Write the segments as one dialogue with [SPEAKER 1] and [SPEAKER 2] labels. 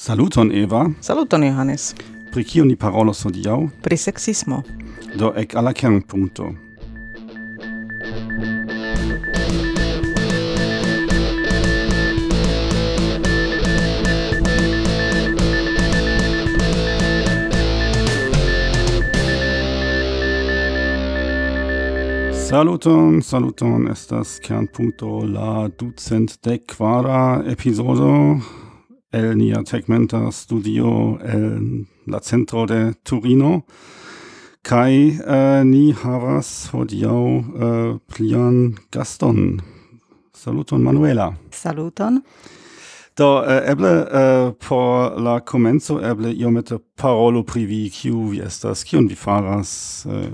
[SPEAKER 1] Saluton Eva.
[SPEAKER 2] Saluton Johannes.
[SPEAKER 1] Pri kio ni parolos hodiaŭ?
[SPEAKER 2] Pri seksismo.
[SPEAKER 1] Do ek al la kernpunkto. Saluton, saluton, estas kernpunkto la ducent dec quara episodo el nia tegmenta studio el la centro de Turino. Kai uh, ni havas hodiau uh, eh, plian gaston. Saluton Manuela.
[SPEAKER 3] Saluton.
[SPEAKER 1] Do, uh, eble uh, por la comenzo, eble iomete parolo pri vi, kiu vi estas, kiun vi faras? Uh.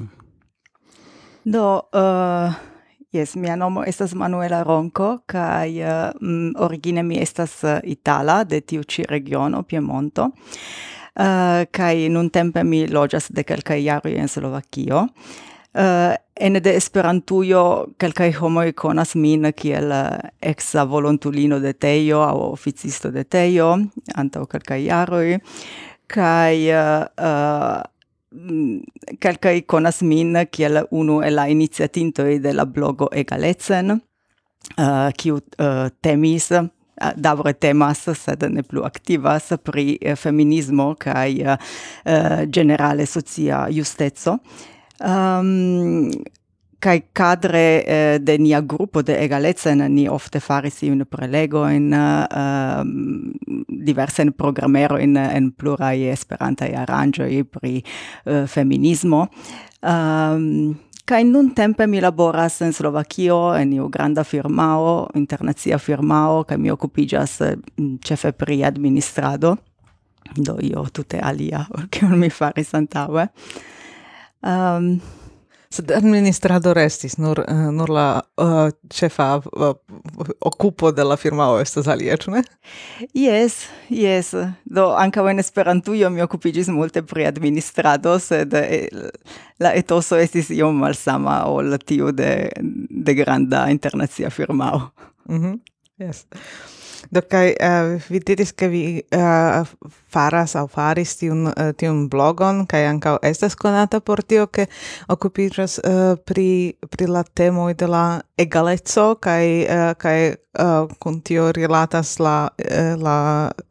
[SPEAKER 3] Do, uh, Yes, mia nomo estas Manuela Ronco, kai uh, eh, mm, origine mi estas uh, itala de tiu ci regiono Piemonto. Eh, uh, kai nun tempe mi loĝas de kelkaj jaroj en Slovakio. Uh, ene de Esperantujo kelkaj homoj konas min kiel eksa volontulino de Tejo aŭ oficisto de Tejo antaŭ kelkaj jaroj kaj uh, uh, Mm, calcai conas min kiel unu el la iniziatintoi de la blogo Egalecen, uh, eh, kiu uh, temis, uh, davre temas, sed ne plu activas pri uh, feminismo kai uh, generale socia justezo Um, ehm, kai cadre eh, de nia gruppo de egalezza ni ofte faris un prelego in uh, ehm, diverse in programmero in en plurai esperanta aranĝo pri uh, feminismo um, Kai nun tempe mi laboras in Slovakio en iu granda firmao, internacia firmao, kai mi occupigas cefe mm, pri administrado, do io tutte alia, che mi faris antaue. Um, ehm,
[SPEAKER 2] Sed administrado restis, nur, eh, nur la eh, uh, cefa uh, eh, occupo de la firmao estas alie, ne?
[SPEAKER 3] Yes, yes. Do, anca en Esperantujo mi occupigis multe pri administrado, sed eh, la etoso estis iom malsama ol tiu de, de granda internazia firmao.
[SPEAKER 2] Mm -hmm. Yes. Do kai uh, eh, vi diris ke vi uh, faras au faris tiun uh, tiun blogon kai ankaŭ estas konata por tio ke okupiĝas uh, pri pri la temo de la egaleco kai uh, kai uh, kun tio rilatas la uh, la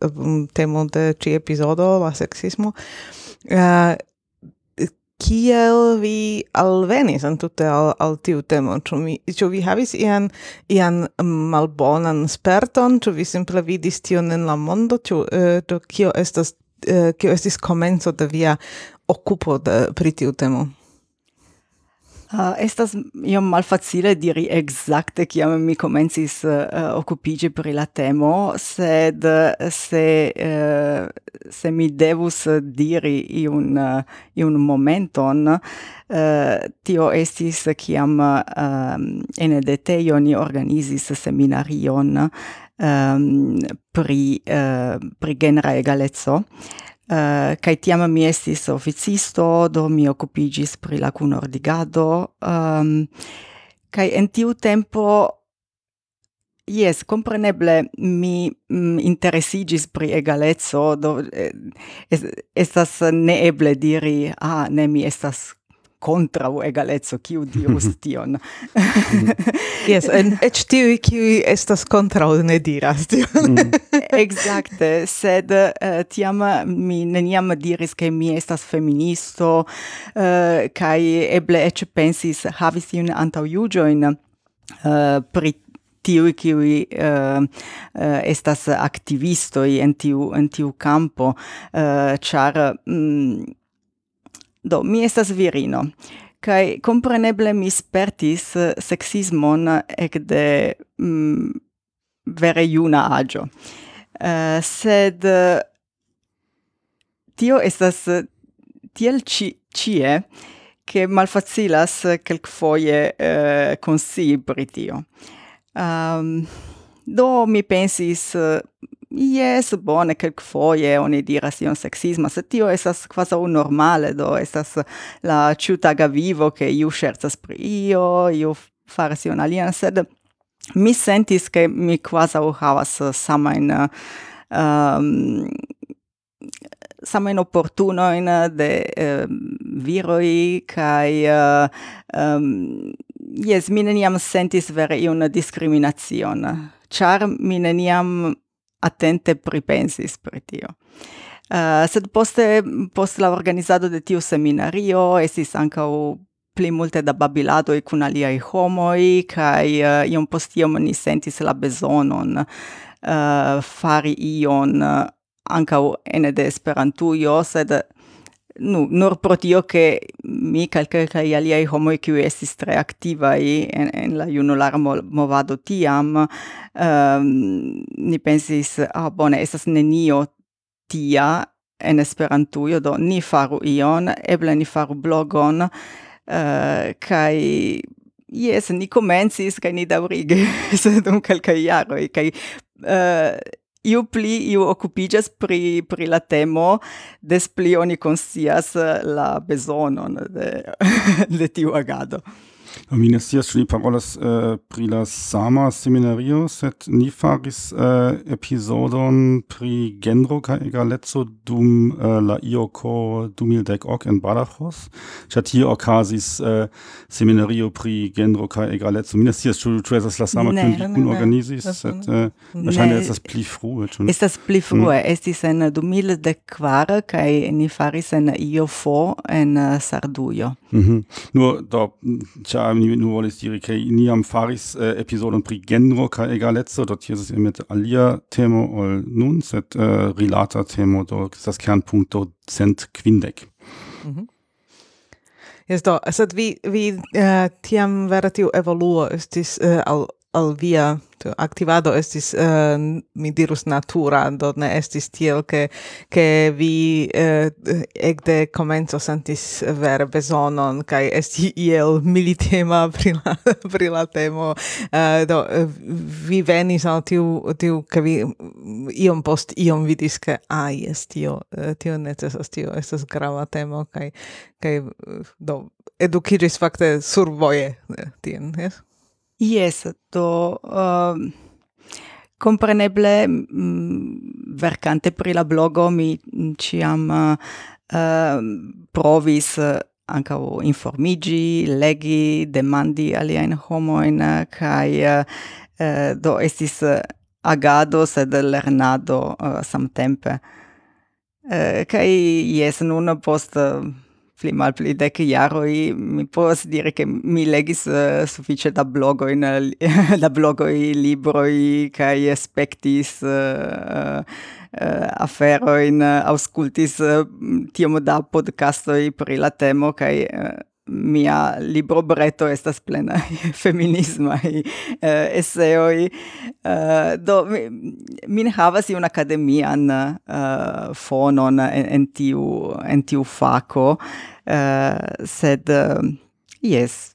[SPEAKER 2] um, temo de ĉi epizodo la seksismo. Uh, kiel vi alvenis entute al, al tiu temo? Ĉu, mi, ĉu vi havis ian, ian malbonan sperton? Ĉu vi simple vidis tion en la mondo? Ĉu uh, kio estas uh, kio estis komenco de via okupo de, pri tiu temo?
[SPEAKER 3] Uh, estas iom malfacile diri exacte kiam mi comencis uh, occupigi pri la temo, sed eh, se, uh, se mi devus diri iun, uh, iun momenton, uh, tio estis kiam uh, ene deteio ni organizis seminarion um, pri, uh, pri genera egalezzo, Uh, kai tiam mi estis oficisto, do mi occupigis pri la cunordigado. Um, kai en tiu tempo, yes, compreneble, mi mm, interesigis pri egalezzo, do eh, estas neeble diri, ah, ne, mi estas contrau egalezzo, kiu dirus tion. Mm.
[SPEAKER 2] yes, en et tiui kiui estas contrau ne diras tion. Mm.
[SPEAKER 3] Exacte, sed uh, tiam mi neniam diris che mi estas feministo, eh, uh, kai eble et pensis havis iun antau iugioin uh, eh, pri tiui kiui uh, uh, estas activistoi en tiu, en tiu campo, uh, char... Mm, Do, mi estas virino. Kai compreneble mi spertis eh, sexismon ecde mm, vere iuna agio. Uh, eh, sed uh, tio estas tiel ci, cie che malfacilas quelcfoie uh, consii pri tio. Um, do mi pensis Yes, bone, quelcfoie oni diras ion sexisma, sed tio quasi quasau normale, do esas la ciutaga vivo, che iu scherzas pri io, iu faras ion alian, sed mi sentis che mi quasau havas samain ehm, um, opportuno in de uh, viroi, kai uh, um, yes, mi neniam sentis vere iun discriminazione char mi neniam attente pripensis pri tio. Uh, sed poste, post la organizado de tiu seminario, esis ancau pli multe da e cun aliai homoi, kai uh, eh, iom post iom ni sentis la besonon uh, eh, fari ion uh, ancau ene de esperantuio, sed nu, nur pro tio che mi cal calcai aliei homoi qui estis tre activai en, en la junulara mo, movado tiam, um, ni pensis, ah, bone, estas nenio tia en Esperantujo, do ni faru ion, eble ni faru blogon, uh, kai Yes, ni comencis, kai ni daurige, dum calcai jaroi, kai uh, iu pli iu occupigas pri pri la temo des pli oni conscias eh, la besonon de de tiu agado.
[SPEAKER 1] Mi ne scias ĉu ni parolas uh, pri la sama seminario, sed ni faris uh, episodon pri genro kaj egaleco dum uh, la IOKO 2010 en Badajoz. Ĉar tie okazis uh, seminario pri genro kaj egaleco. Mi ne scias ĉu ĉu estas la sama kiun vi kunorganizis, sed eh, verŝajne estas pli frue. Ĉu ne?
[SPEAKER 3] Estas pli mm. frue. Mm. Estis en 2004 kaj ni faris en IOFO en Sardujo.
[SPEAKER 1] Mm -hmm. Nur do, ĉar mi nu volis diri, che niam faris äh, eh, episodon pri genro ca egaleco, dot jesis mit alia temo ol nun, set eh, äh, rilata temo, do estas kernpunkto cent quindec.
[SPEAKER 2] Mm -hmm. Yes, do, sed vi, vi uh, tiam vera tiu evoluo estis uh, äh, al al via tu, activado estis uh, mi dirus natura do ne estis tiel ke ke vi eh, uh, ekde komenco sentis vere bezonon kaj esti iel militema pri la pri la temo. Uh, do vi venis al tiu tiu ke vi iom post iom vidis ke ai ah, jes tio tio necesas tio estas grava temo kaj kaj do edukiris fakte survoje tien jes
[SPEAKER 3] Jes, do um, kompreneble verkante pri la blogo mi ĉiam uh, um, provis uh, ankaŭ informigi, legi, demandi aliajn kai uh, kaj do estis agado sed lernado samtempe. Kaj yes, nun post pli mal pli dec iaroi mi povas dire che mi legis uh, suffice da blogoin, da blogoi, libroi, cae aspectis uh, eh, uh, eh, aferoin, auscultis uh, tiom da podcastoi pri la temo, cae uh, mia libro breto estas plena feminisma i eh, uh, eseoi uh, eh, do mi, min havas iun akademian uh, eh, fonon en, en tiu en tiu fako uh, sed uh, Yes,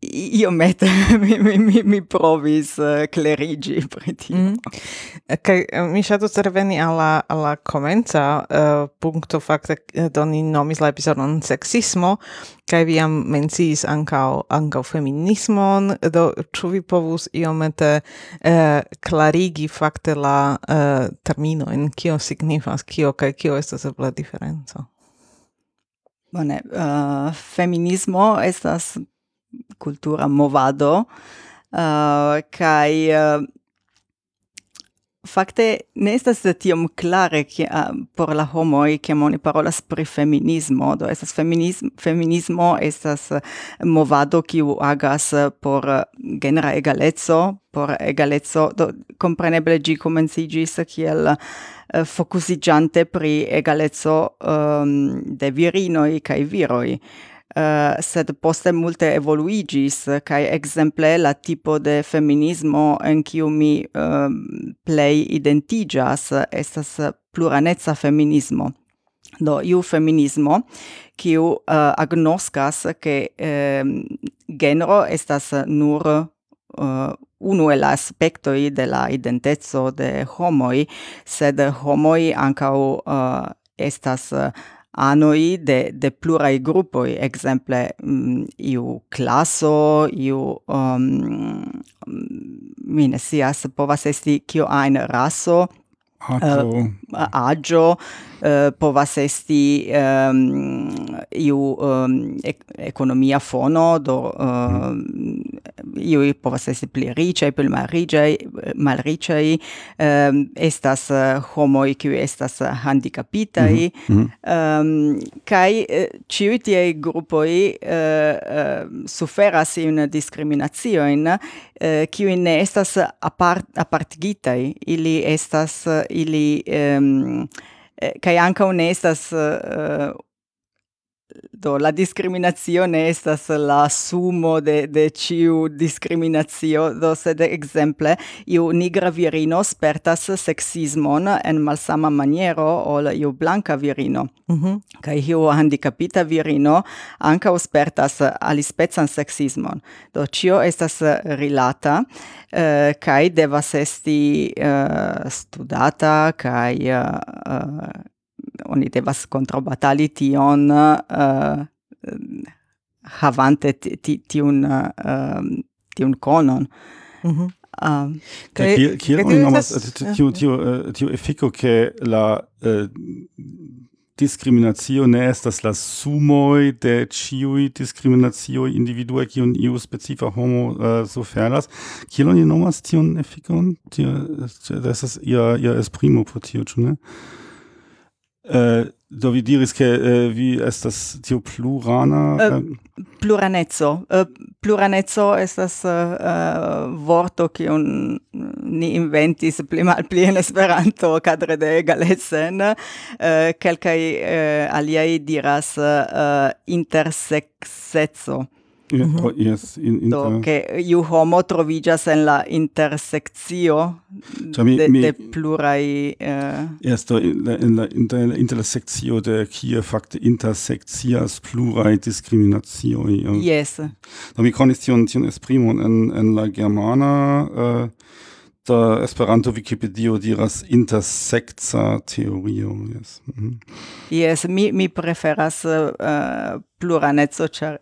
[SPEAKER 3] io met mi mi mi mi provis uh, clerigi pri tio. Mm.
[SPEAKER 2] Okay, eh, mi ŝatus reveni al alla al la uh, eh, punto fakte do ni nomis la epizodon sexismo kaj vi am menciis ankaŭ ankaŭ feminismon do ĉu vi povus iomete uh, clarigi fakte la uh, terminojn kio signifas kio kaj kio estas la diferenco?
[SPEAKER 3] Bone, uh, feminismo estas cultura movado, uh, kai uh, fakte ne estas tiom klare ke uh, por la homoj ke moni parolas pri feminismo do estas feminismo feminismo estas movado kiu agas por genera egaleco por egalezzo. Do compreneble gi comencigis kiel uh, focusigiante pri egalezzo um, de virinoi kai viroi. Uh, sed poste multe evoluigis kai exemple la tipo de feminismo en kiu mi ehm, uh, plej identigas estas pluranezza feminismo. Do iu feminismo kiu eh, uh, agnoskas ke ehm, um, genero estas nur uh, unu el aspectoi de la identezo de homoi, sed homoi ancau uh, estas uh, anoi de, de plurai gruppoi, exemple um, iu classo, iu um, mm, mine sias povas esti kio ein raso,
[SPEAKER 1] agio,
[SPEAKER 3] uh, Eh, povas esti um, iu um, economia fono do ehm, um, iu povas esti pli ricei, pli malricei, malricei um, estas uh, homoi kiu estas eh, handicapitai mm -hmm. um, kai ciui tiei grupoi uh, uh, suferas in discriminatioin uh, ne estas apart, apartigitai ili estas ili um, Eh, kai anka unestas uh, eh, do la discriminazione estas la sumo de de ciu discriminazio do sed ekzemple iu nigra virino spertas sexismon en malsama maniero ol iu blanka virino.
[SPEAKER 2] Mm -hmm.
[SPEAKER 3] kaj iu handicapita virino ankaŭ spertas alispecan sexismon do cio estas rilata eh, kaj devas esti eh, studata kaj eh, eh oni devas kontrobatali tion uh, havante tiun eh, tiun konon.
[SPEAKER 2] Mhm.
[SPEAKER 3] Um, kaj
[SPEAKER 1] kiel oni nomas tiu tiu eh, tiu efiko ke la discriminatio ne estas la sumoi de ciui discriminatio individue kiun iu specifa homo uh, suferas. Kiel oni nomas tion efikon? Tio, das ist ihr, ihr esprimo por tio, ne? Äh, do vi diris ke äh, vi estas tio plurana?
[SPEAKER 3] Äh, pluraneco pluraneco estas vorto che un ni inventis pli malpli en Esperanto cadre de Galesen. Uh, aliai diras intersexeco. Yes,
[SPEAKER 1] mm -hmm. oh, yes in, in
[SPEAKER 3] Do, uh, che iu homo trovigas en la intersectio
[SPEAKER 1] mi,
[SPEAKER 3] de,
[SPEAKER 1] mi,
[SPEAKER 3] de plurai... Uh,
[SPEAKER 1] Yes, do, in la, in la, inter, in la intersectio de kie fakte intersectias plurai discriminatioi.
[SPEAKER 3] Uh. Yes.
[SPEAKER 1] Do, mi conis tion, tion esprimon en, en la germana... Uh, da Esperanto Wikipedio diras intersekca teorio. Yes. Mm -hmm.
[SPEAKER 3] Yes, mi mi preferas uh, pluranezzo, ĉar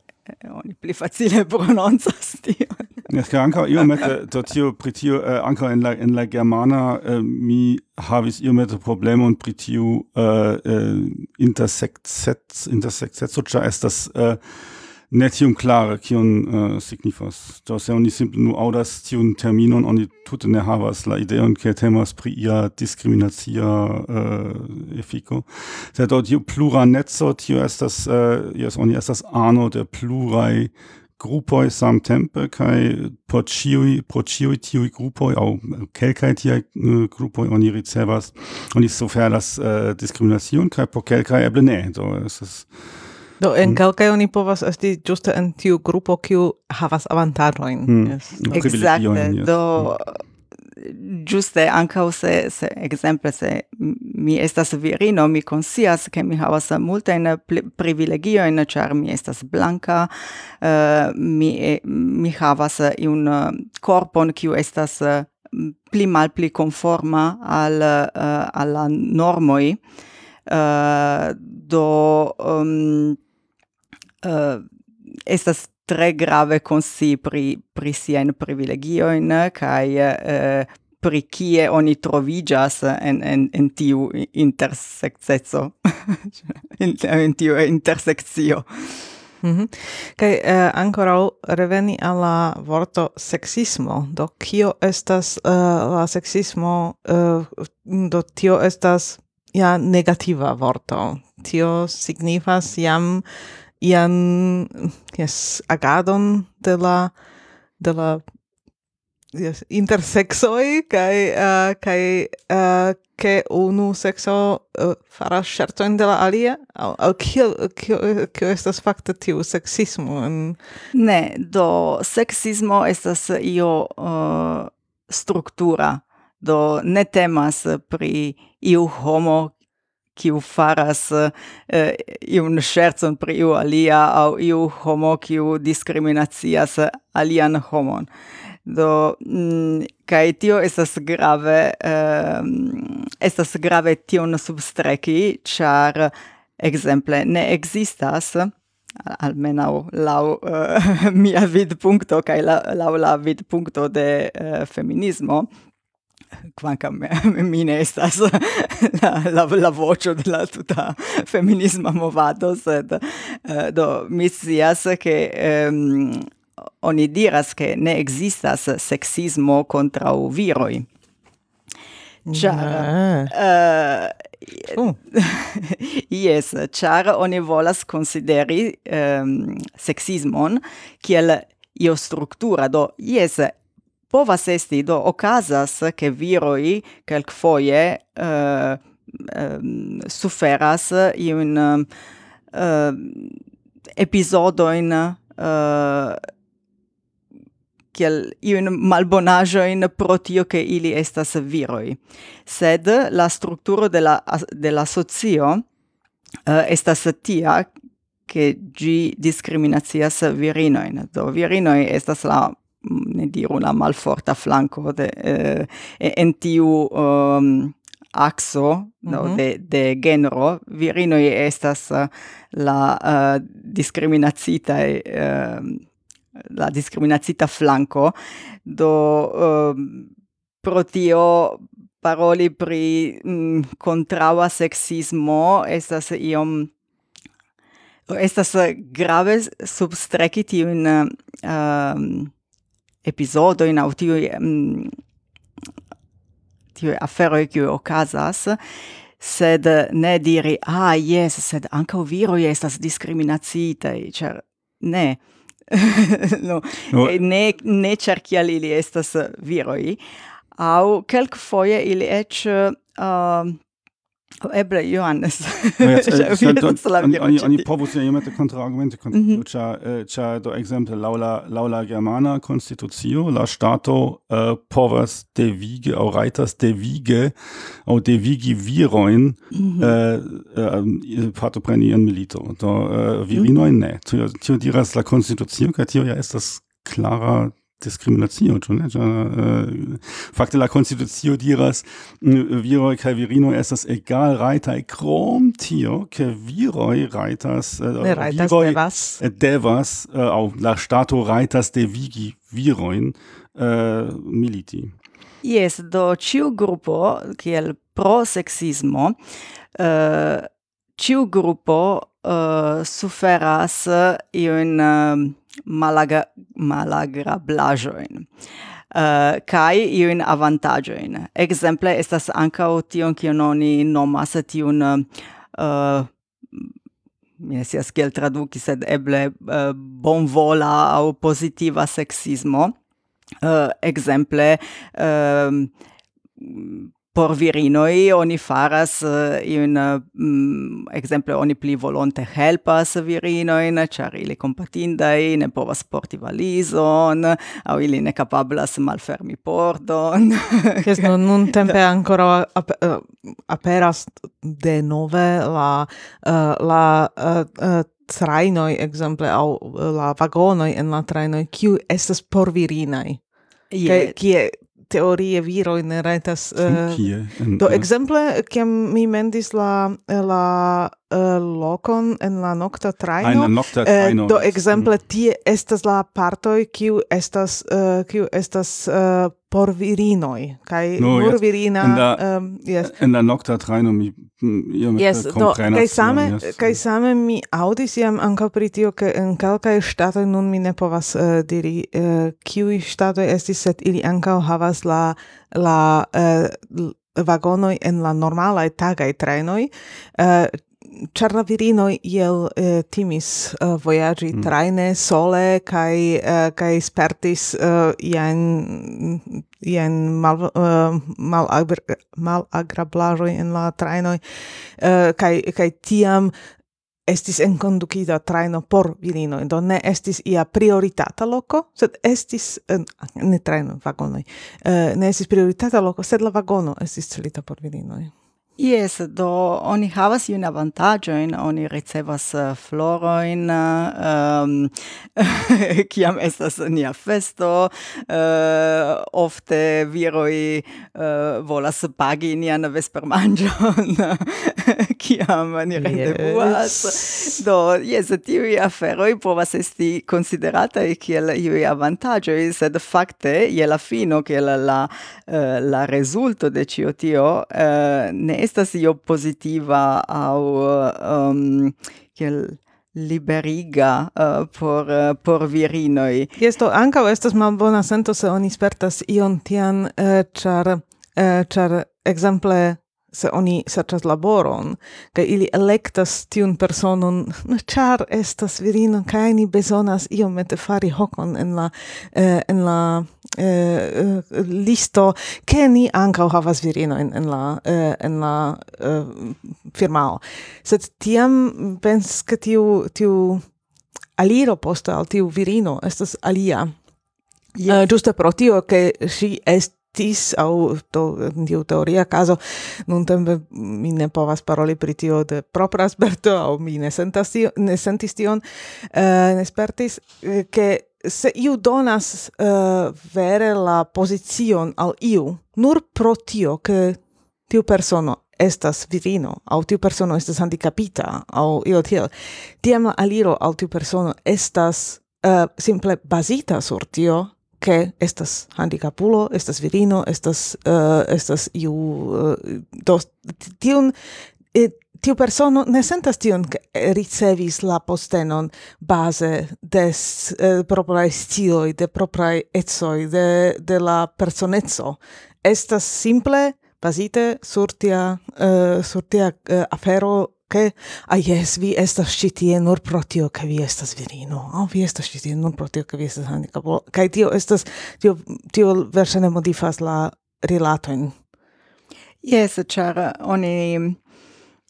[SPEAKER 3] oni pli facile prononcas
[SPEAKER 1] tion. Yes, kaj ankaŭ iomete do tio pri tio eh, ankaŭ en la en la germana eh, mi havis iomete problemon pri tiu eh, äh, eh, äh, intersekt set intersekt set ĉar estas eh, netium clare kion uh, signifas. Do se oni simple nu audas tiun terminon oni tute ne havas la ideon ke temas pri ia discriminacia uh, efiko. Se do tiu plura netzo tio estas uh, yes, oni estas ano de plurai gruppoi sam tempe por ciui por ciui tiui gruppoi au kelkai tiai uh, gruppoi oni ricevas oni sofer las uh, discriminacion kai por kelkai eble ne. Es ist
[SPEAKER 2] Do en mm. kelkaj oni povas esti ĝuste en tiu grupo kiu havas avantaĝojn.
[SPEAKER 1] Mm.
[SPEAKER 3] Yes. Ekzakte. Yes. Do mm. ĝuste ankaŭ se se ekzemple se mi estas virino, mi konscias ke mi havas multajn privilegiojn, ĉar mi estas blanka, uh, mi mi havas iun korpon kiu estas mm, mal pli malpli conforma al eh, uh, alla normoi uh, eh, do um, uh, estas tre grave consi pri, pri sien privilegioin, cae uh, pri kie oni trovigas en, en, en tiu interseccezo, in, in tiu interseccio.
[SPEAKER 2] Mm -hmm. Kai uh, eh, ancora reveni alla vorto sexismo. Do kio estas eh, la sexismo uh, eh, do tio estas ja negativa vorto. Tio signifas jam ian yes agadon de la de la yes, intersexoi kai uh, kai uh, ke unu sexo uh, faras in de la alia? Au au kio kio kio estas fakte tiu sexismo en
[SPEAKER 3] ne do sexismo estas io uh, struktura. Do ne temas pri iu homo kiu faras uh, iun scherzon pri iu alia au iu homo kiu discriminacias alian homon. Do, mm, kai tio estas grave, uh, estas grave tion substreki, char, exemple, ne existas, almenau lau uh, mia vidpunkto, kai la, lau la vidpunkto de uh, feminismo, quancam mi ne estas la, la, la vocio de la tuta feminisma movado, sed uh, do mi sias che um, oni diras che ne existas sexismo contra viroi. Char, eh, uh, uh. yes, char oni volas consideri um, ehm, sexismon kiel io struttura, do yes, povas esti, do ocasas che viroi quelc foie uh, eh, um, eh, suferas iun uh, episodoin uh, kiel iun malbonajoin pro tio che ili estas viroi. Sed la strukturo de la, de la socio uh, estas tia che gi discriminacias virinoin. Do virinoi estas la ne diru la malforta flanco de eh, en tiu um, axo mm -hmm. no, mhm. de, de genero virinoi estas uh, la uh, discriminacita uh, la discriminacita flanco do uh, pro tio paroli pri mm, contraua sexismo estas iom estas grave substreki in uh, um, episodo in audio mm, tiuj aferoj o okazas sed ne diri ah yes sed ankaŭ viro estas diskriminacitaj cioè ne no, no. ne ne cerchi ali estas viroi au aŭ kelkfoje ili eĉ uh, Eble Johannes.
[SPEAKER 1] No ja, e, do, oni, oni, oni powodują te kontrargumenty. Kontra, mm -hmm. Trzeba, trzeba do exemple laula, laula germana constitutio la stato e, povas devige au raitas devige au devigi viroin äh, äh, mm -hmm. e, e, partopreni in milito. Do e, virinoin mm -hmm. ne. Tio, tio diras la constitutio, ca tio ja estas clara discriminatio, ĉu ne? Uh, fakte la konstitucio diras viroj kaj virinoj estas egalrajtaj krom tio, ke viroj rajtas
[SPEAKER 2] uh, ne rajtas viroj devas eh,
[SPEAKER 1] devas uh, aŭ la ŝtato rajtas devigi virojn uh, militi.
[SPEAKER 3] Yes, do ciu gruppo, kiel pro sexismo, uh, ciu gruppo uh, suferas iun uh, malaga malagrablajoin. Uh, kai iun avantajoin Exemple, estas ankaŭ tion kion oni nomas tiun uh, mi ne sias kiel traduki, sed eble uh, bonvola au positiva sexismo. Uh, exemple, uh, por virinoi oni faras uh, in um, exemple oni pli volonte helpas virinoin char ili compatindai ne povas porti valizon au ili ne capablas malfermi pordon.
[SPEAKER 2] Jes no, nun tempe ancora ap eh, aperas de nove la uh, la uh, uh, trainoi exemple au la vagonoi en la trainoi kiu estas por virinaj. Kie, kie teorie viro in retas uh, eh, do exemple kiam mi mendis la la uh, en la nocta traino.
[SPEAKER 1] En nocta eh, traino.
[SPEAKER 2] Uh, do exemple mm. tie estas la partoi, kiu estas uh, kiu estas uh, por virinoi, kai no, nur yes. virina
[SPEAKER 1] en la, um, yes. en la nocta traino mi iom yes, do,
[SPEAKER 2] kai same yes. kai same mi audis iam ankaŭ pri tio ke en kelkaj stato nun mi ne povas uh, diri uh, kiu stato estis set ili anka havas la la uh, vagonoi en la normala tagai trenoi uh, ĉar la virinoj iel eh, timis uh, voyagi mm. traine sole kai uh, kai spertis uh, ian ian mal uh, mal agr mal agrablajo in la trajnoj uh, kai kai tiam estis enkondukita traino por virino do ne estis ia prioritata loco sed estis, ne traino, vagonoi uh, ne estis prioritata loco sed la vagono estis celita por virinoi.
[SPEAKER 3] Yes, do oni havas iun avantaggioin, oni ricevas uh, floroin, um, kiam estas nia festo, uh, ofte viroi uh, volas pagi nian vespermangion, kiam ni rendevuas. Yes. Do, yes, tiui aferoi povas esti consideratai kiel iui avantagioi, sed facte, je la fino, kiel la, uh, la resulto de cio tio, uh, ne estas io positiva au um, ehm, kiel liberiga uh, por uh, por virinoi.
[SPEAKER 2] Jesto anka estas malbona sento se oni spertas ion tian uh, char uh, exemple se oni serĉas laboron kaj ili elektas tiun personon. No, ĉar estas virino kaj ni bezonas iomete fari hokon en la eh, en la eh, eh listo ke ni ankaŭ havas virinojn en la eh, en la eh, firmao. Sed tiam pens ke tiu tiu aliro poste al tiu virino estas alia. Yes. Eh, uh, giuste pro tio che si est tis au to tiu teoria caso non tempe mi ne povas paroli pri tio de propra sperto au mi ne sentas tio, ne sentis tion uh, ne spertis eh, che se iu donas uh, vere la pozicion al iu nur pro tio che tiu persono estas virino, au tiu persono estas handicapita, au io tio tiam aliro al tiu persono estas uh, simple basita sur tio, che estas handicapulo, estas virino, estas uh, estas iu uh, dos tiun tiu persono ne sentas tion ricevis la postenon base des eh, uh, propraj stioj, de propraj etsoi de, de la personezzo Estas simple basite sur tia, uh, sur tia uh, afero che ah yes vi estas ĉi nur pro tio vi estas virino. Aŭ oh, vi estas ĉi nur pro tio vi estas handikapo kai tio estas tio tio versione modifas la rilatojn.
[SPEAKER 3] Yes chara oni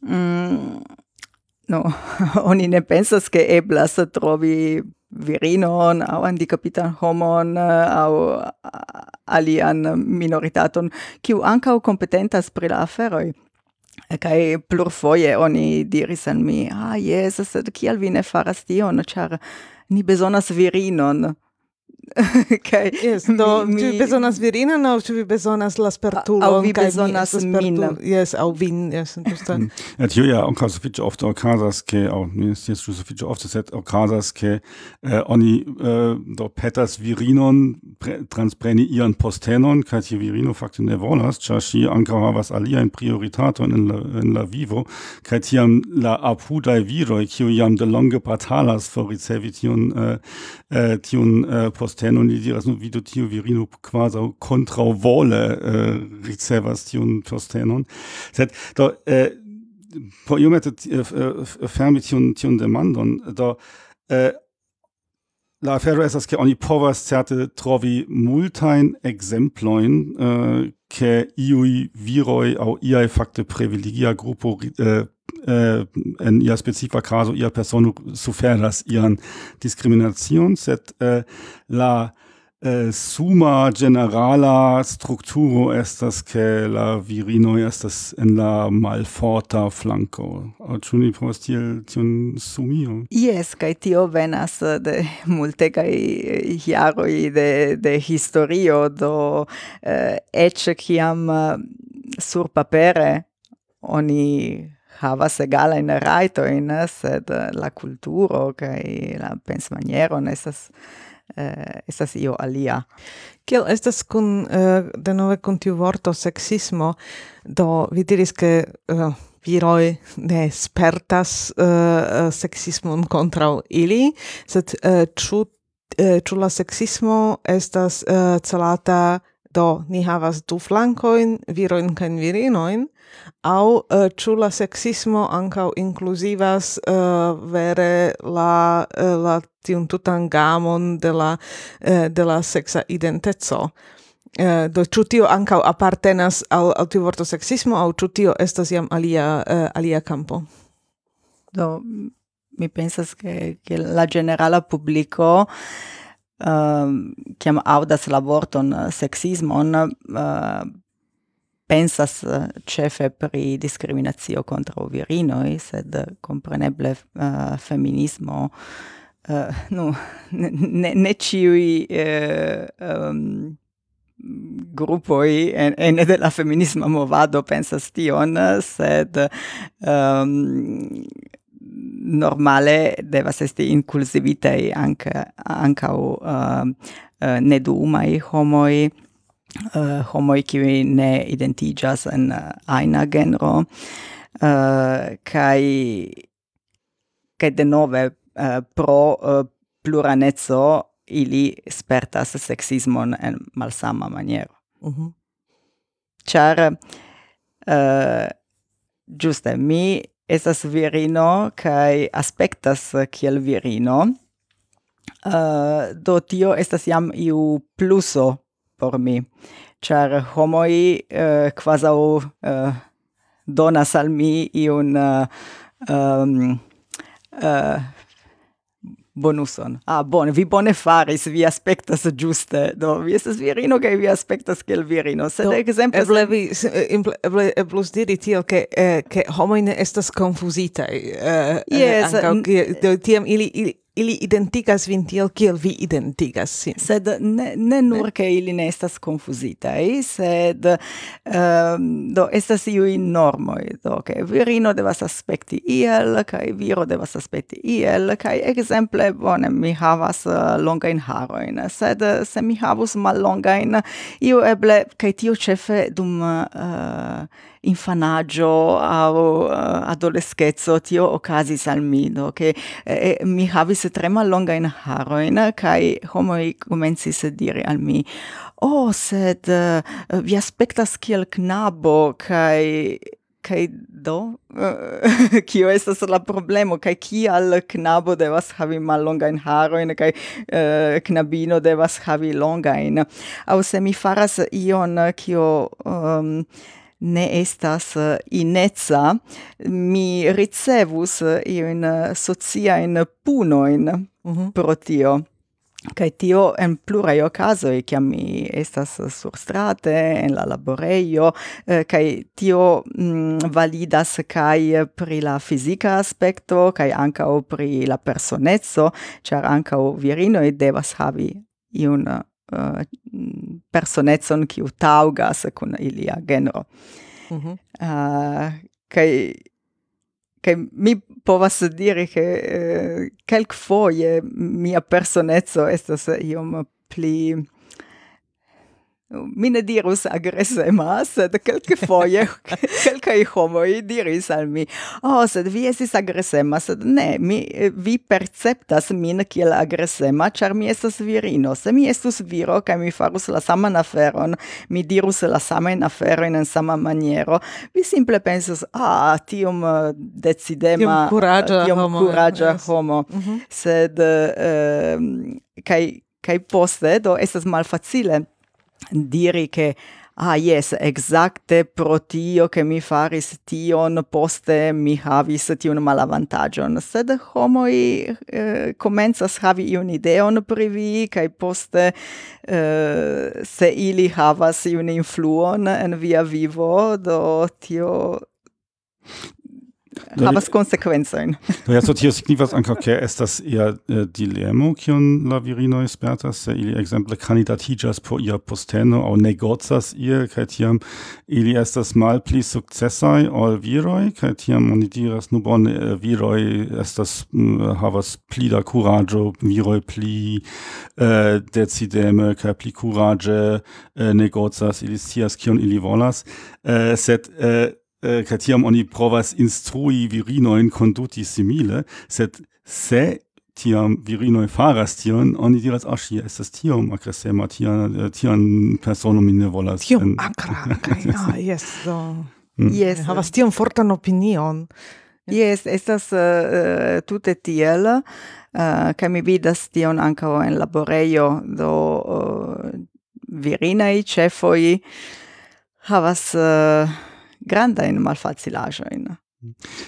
[SPEAKER 3] mm, no oni ne pensas ke eblas trovi virinon au handicapitan homon au alian minoritaton kiu ankaŭ kompetentas pri la aferoj. Kai plur foje oni diris an mi ah yes sed kial vi ne faras tion char ni bezonas virinon
[SPEAKER 2] kaj yes, do, mi, mi, bezonas virinan aŭ besonders vi bezonas la spertulon
[SPEAKER 3] aŭ vi bezonas min
[SPEAKER 2] jes aŭ vin jes
[SPEAKER 1] entute ja auch ja ankaŭ sufiĉe ofte okazas ke aŭ ne scias ĉu sufiĉe ofte sed okazas ke eh, oni eh, do petas virinon pre, transpreni ian postenon kaj tiu virino fakte ne volas ĉar ŝi ankaŭ alia in prioritatojn in la en la vivo kaj tiam la apudaj viroj kiuj jam delonge batalas por ricevi tion, eh, tiun äh, eh, postenon posten oni diras, vi do tio virino quasi kontraŭ vole eh, äh, ricevas tiun postenon. Sed do eh, por iomete fermi tiun tiun demandon da eh, La afero estas ke oni povas certe trovi multajn ekzemplojn eh, ke iui viroi au iaj fakte privilegia grupo eh, äh, in ia specifa caso ia Person suferas ian discriminacion, set äh, la äh, suma generala strukturo estas che la virino estas en la malforta flanco. Ĉu ni povas tiel tion sumio?
[SPEAKER 3] Yes, kaj tio venas de multegaj eh, jaroj de, de historio, do eh, eĉ kiam eh, sur papere oni havas raito inas eh, sed eh, la kulturo kaj la pensmanieron estas eh, estas io alia.
[SPEAKER 2] Kiel estas kun eh, denove kun tiu vorto seksismo, do vi diris ke eh, viroj ne spertas eh, eh seksismon kontraŭ ili, sed eh, ĉu eh, ĉu la seksismo estas uh, celata do ni havas du flankojn, virojn kaj virinoin, au uh, ĉu la sexismo ankaŭ inkluzivas uh, vere la uh, la tiun tutan gamon de la uh, de la sexa identeco Uh, do ĉu tio ankaŭ apartenas al al tiu vorto sexismo aŭ ĉu tio estas jam alia uh, alia campo?
[SPEAKER 3] do mi pensas che, che la generala publico uh, chiam audas la vorton sexismon uh, pensas eh, cefe pri discriminatio contra virinoi, sed compreneble uh, eh, feminismo uh, nu, ne, ne ciui uh, um, gruppoi en, ene de la feminisma movado pensas tion, sed um, normale devas esti inclusivitei anca, anca uh, uh, nedumai homoi, uh, homoi qui ne identigas en eh, uh, aina genro uh, kai kai de nove uh, pro uh, pluranezzo ili spertas sexismon en malsama maniero.
[SPEAKER 2] Uh -huh.
[SPEAKER 3] Char uh, giuste mi esas virino kai aspectas kiel virino. Uh, do tio estas jam iu pluso por mi, char homoi uh, quasau uh, donas al mi iun uh, um, uh, bonuson. Ah, bone, vi bone faris, vi aspectas giuste, do, vi estes virino, che vi aspectas quel virino, sed do, exemple...
[SPEAKER 2] Eble vi, eble, eblus diri tio, che, eh, che homoine estas confusitae, eh,
[SPEAKER 3] yes,
[SPEAKER 2] anca, do, tiam ili, ili ili identigas vin tiel kiel vi identigas sin.
[SPEAKER 3] Sed ne, ne nur che ili ne estas confusitai, sed um, do estas iui normoi, do che virino devas aspecti iel, kai viro devas aspecti iel, kai exemple, bone, mi havas eh, uh, longain haroin, sed se mi havus mal longain, iu eble, kai tio cefe dum uh, infanaggio au uh, adolescezzo tio ocasis al mi do che eh, eh mi havis tre mallonga in haro in kai homoi comensis dire al mi oh sed uh, vi aspectas kiel knabo kai kai do kio estas la problemo kai kial knabo devas havi mallonga in haro in kai uh, knabino devas havi longa in au se mi faras ion kio um, ne estas eh, inezza, mi ricevus eh, iun eh, sociaen punoin mm -hmm. pro tio. Kai tio en pluraj okazoj, kiam mi estas surstrate, en la laborejo, kai tio mm, validas kai pri la fizika aspekto, kai ankaŭ pri la personeco, ĉar ankaŭ e devas havi iun uh, personetson kiu taugas kun ilia genro. Eh, mm -hmm. uh, kai che mi povas diri che eh, quelc foje mia personezzo estas iom pli mi ne dirus agresema, sed kelke foje, kelkaj homoj diris al mi, oh, sed vi esis agresema, sed ne, mi, vi perceptas min kiel agresema, char mi estas virino. Se mi estus viro kaj mi farus la saman aferon, mi dirus la saman aferon en sama maniero, vi simple pensas, ah, tium eh, decidema,
[SPEAKER 2] tium curagia
[SPEAKER 3] tium
[SPEAKER 2] homo.
[SPEAKER 3] Curagia yes. homo. Mm -hmm. Sed, eh, uh, kai, kai poste, do estas malfacile diri che ah yes exacte pro tio che mi faris tion poste mi havis tion malavantagion. Sed homoi eh, comenzas havi iun ideon pri vi kai poste eh, se ili havas iun influon en via vivo do tio havas konsekvencojn.
[SPEAKER 1] Do ja so tio signifas ankaŭ ke estas ia eh, dilemo kion la virinoj spertas se ili ekzemple kandidatiĝas por ia posteno aŭ negocas ie kaj tiam ili estas malpli sukcesaj ol viroj kaj tiam oni diras nu bone äh, viroj estas mm, havas pli da kuraĝo viroj pli äh, decideme kaj pli kuraĝe eh, negocas ili scias kion ili volas sed Äh, kaj tiam oni provas instrui virinojn konduti simile, sed se tiam virinoj faras tion, oni diras, ah, ŝi estas tiom agresema, tian, tian persono mi ne volas.
[SPEAKER 2] Tiom akra, kaj, ah, jes, do. Mm. Jes, havas tiom fortan opinion.
[SPEAKER 3] Yes, estas uh, tute tiel, uh, kaj mi vidas tion ankaŭ en laborejo, do uh, virinaj ĉefoj havas uh, granda in malfacilajo in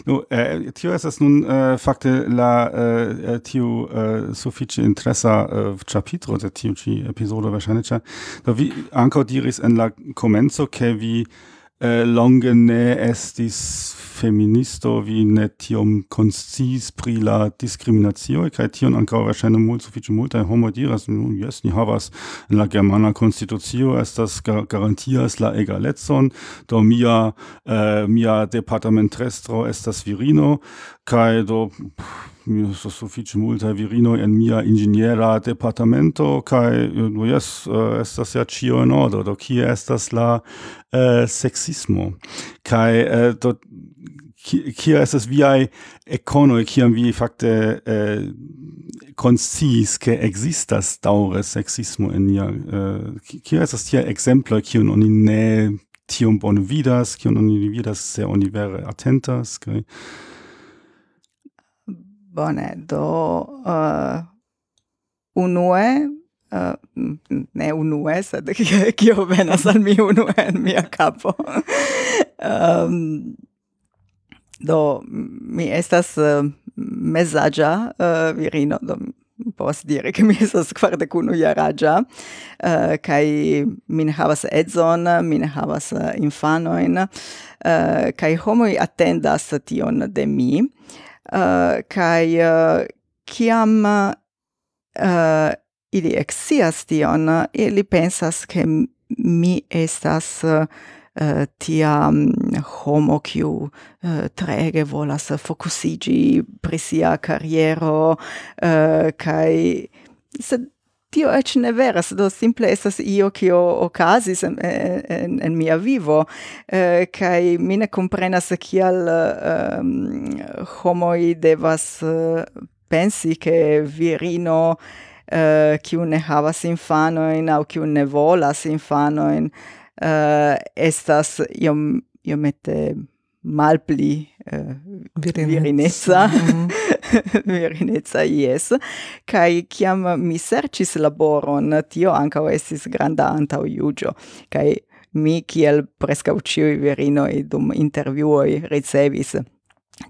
[SPEAKER 1] Nu, eh, tio estas nun eh, fakte la eh, eh tiu eh, sufiĉe interesa eh, ĉapitro de tiu ĉi epizodo verŝajne, ĉar do vi ankaŭ diris en la komenco, ke vi eh, longe ne estis feministo vi ne tiom conscis pri la discriminatio kai tion ankaŭ verŝajne mult sufiĉe multaj homoj diras nu jes ni havas en la germana konstitucio estas garantias la egalecon do mia uh, mia departamentrestro estas virino kai do mi so sufiĉe multaj virinoj en mia inĝeniera departamento kaj eh, nu jes eh, estas ja ĉio en ordo. Do kie estas la uh, seksismo? Kaj uh, do kia estas viaj ekonoj kiam vi fakte eh, konsciis ke ekzistas daŭre seksismo en nia eh, kia estas tia ekzemploj kiun oni ne tiom bone vidas kiun oni vidas se oni vere atentas kaj
[SPEAKER 3] Bone, do uh, unue Uh, ne unue, sed kio venas al mi unue en mia capo. um, do, mi estas uh, mesagia uh, virino, do povas dire che mi estas kvardek unu jaraĝa uh, kaj mi ne havas edzon, mi ne havas uh, infanojn uh, kaj homoj atendas tion de mi uh, kai uh, kiam uh, ili exias tion ili pensas ke mi estas uh, tia homo kiu uh, trege volas fokusigi pri sia kariero uh, kai sed tio ec ne veras, do simple estas io kio okazis en, en, en mia vivo, eh, kai mi ne comprenas kial eh, homoi devas uh, pensi che virino eh, uh, kiu ne havas infanoin au kiu ne volas infanoin uh, eh, estas iom, iomete malpli uh, virinezza. mm virinezza yes. Kai kiam mi sercis laboron tio anka estis granda antau iugio kai mi kiel preskaŭ ĉiuj virinoj dum interviuoi ricevis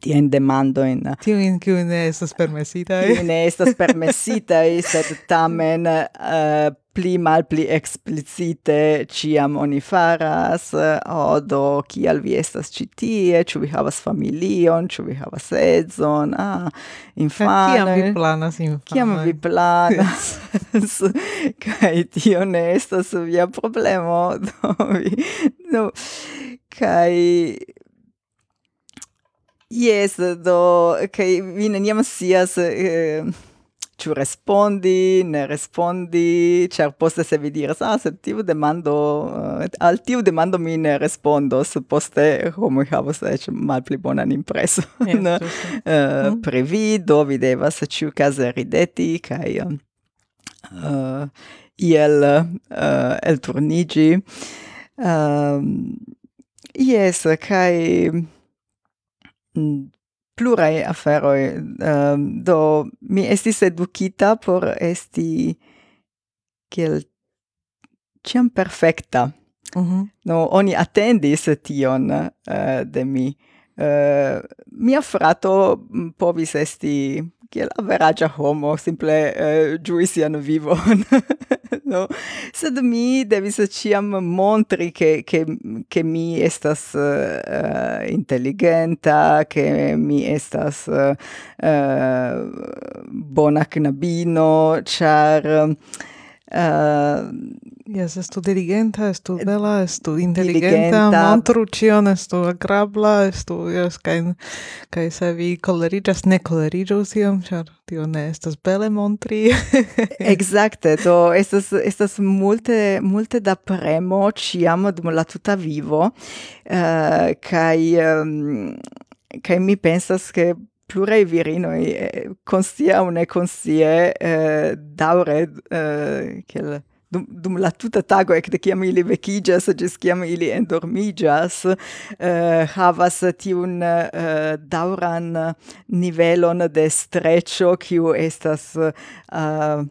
[SPEAKER 3] tien
[SPEAKER 2] demandoin. Tiuin, kiu ne estas permesitai.
[SPEAKER 3] Kiu ne estas permesita sed tamen uh, pli mal pli explicite ciam oni faras, o do, kial vi estas e ciu vi havas familion, ciu vi havas edzon, ah, infanoi.
[SPEAKER 2] Ciam vi planas infanoi.
[SPEAKER 3] Ciam vi planas. Yes. Kai tio ne estas via problemo, do vi... no kai Yes, do kaj vi neniam scias eh, ĉu respondi, ne respondi, ĉar poste se vi diras, ah, se tiu demando, eh, al tiu demando mi ne respondos, poste homo havos eĉ malpli bonan impreson yes, uh, mm. pri vi, do vi devas ĉiukaze rideti kaj uh, iel uh, elturniĝi. Uh, yes, kaj... Mm, plurai aferoi. Um, do, mi estis educita por esti kiel ciam perfecta. Mm -hmm. No, oni attendis tion uh, de mi. Uh, mia frato mm, povis esti kiel averagia homo, simple eh, uh, giui sian vivon. no? Sed mi devis ciam montri che, che, che mi estas eh, uh, intelligenta, che mi estas uh, bona knabino, char...
[SPEAKER 2] Uh, Yes, estu diligenta, estu bella, estu inteligenta, montru cion, estu agrabla, estu, yes, kain, kai se vi colerigas, ne colerigas iam, char tio ne estas belle montri.
[SPEAKER 3] Exacte, do estas, estas multe, multe da premo ciam dum la tuta vivo, uh, kai, um, kai mi pensas che plurei virinoi eh, conscia o ne conscie eh, daure eh, quel dum, dum la tuta tago ekde kiam ili vecigas gis kiam ili endormigas eh, havas tiun eh, dauran nivelon de streccio kiu estas eh,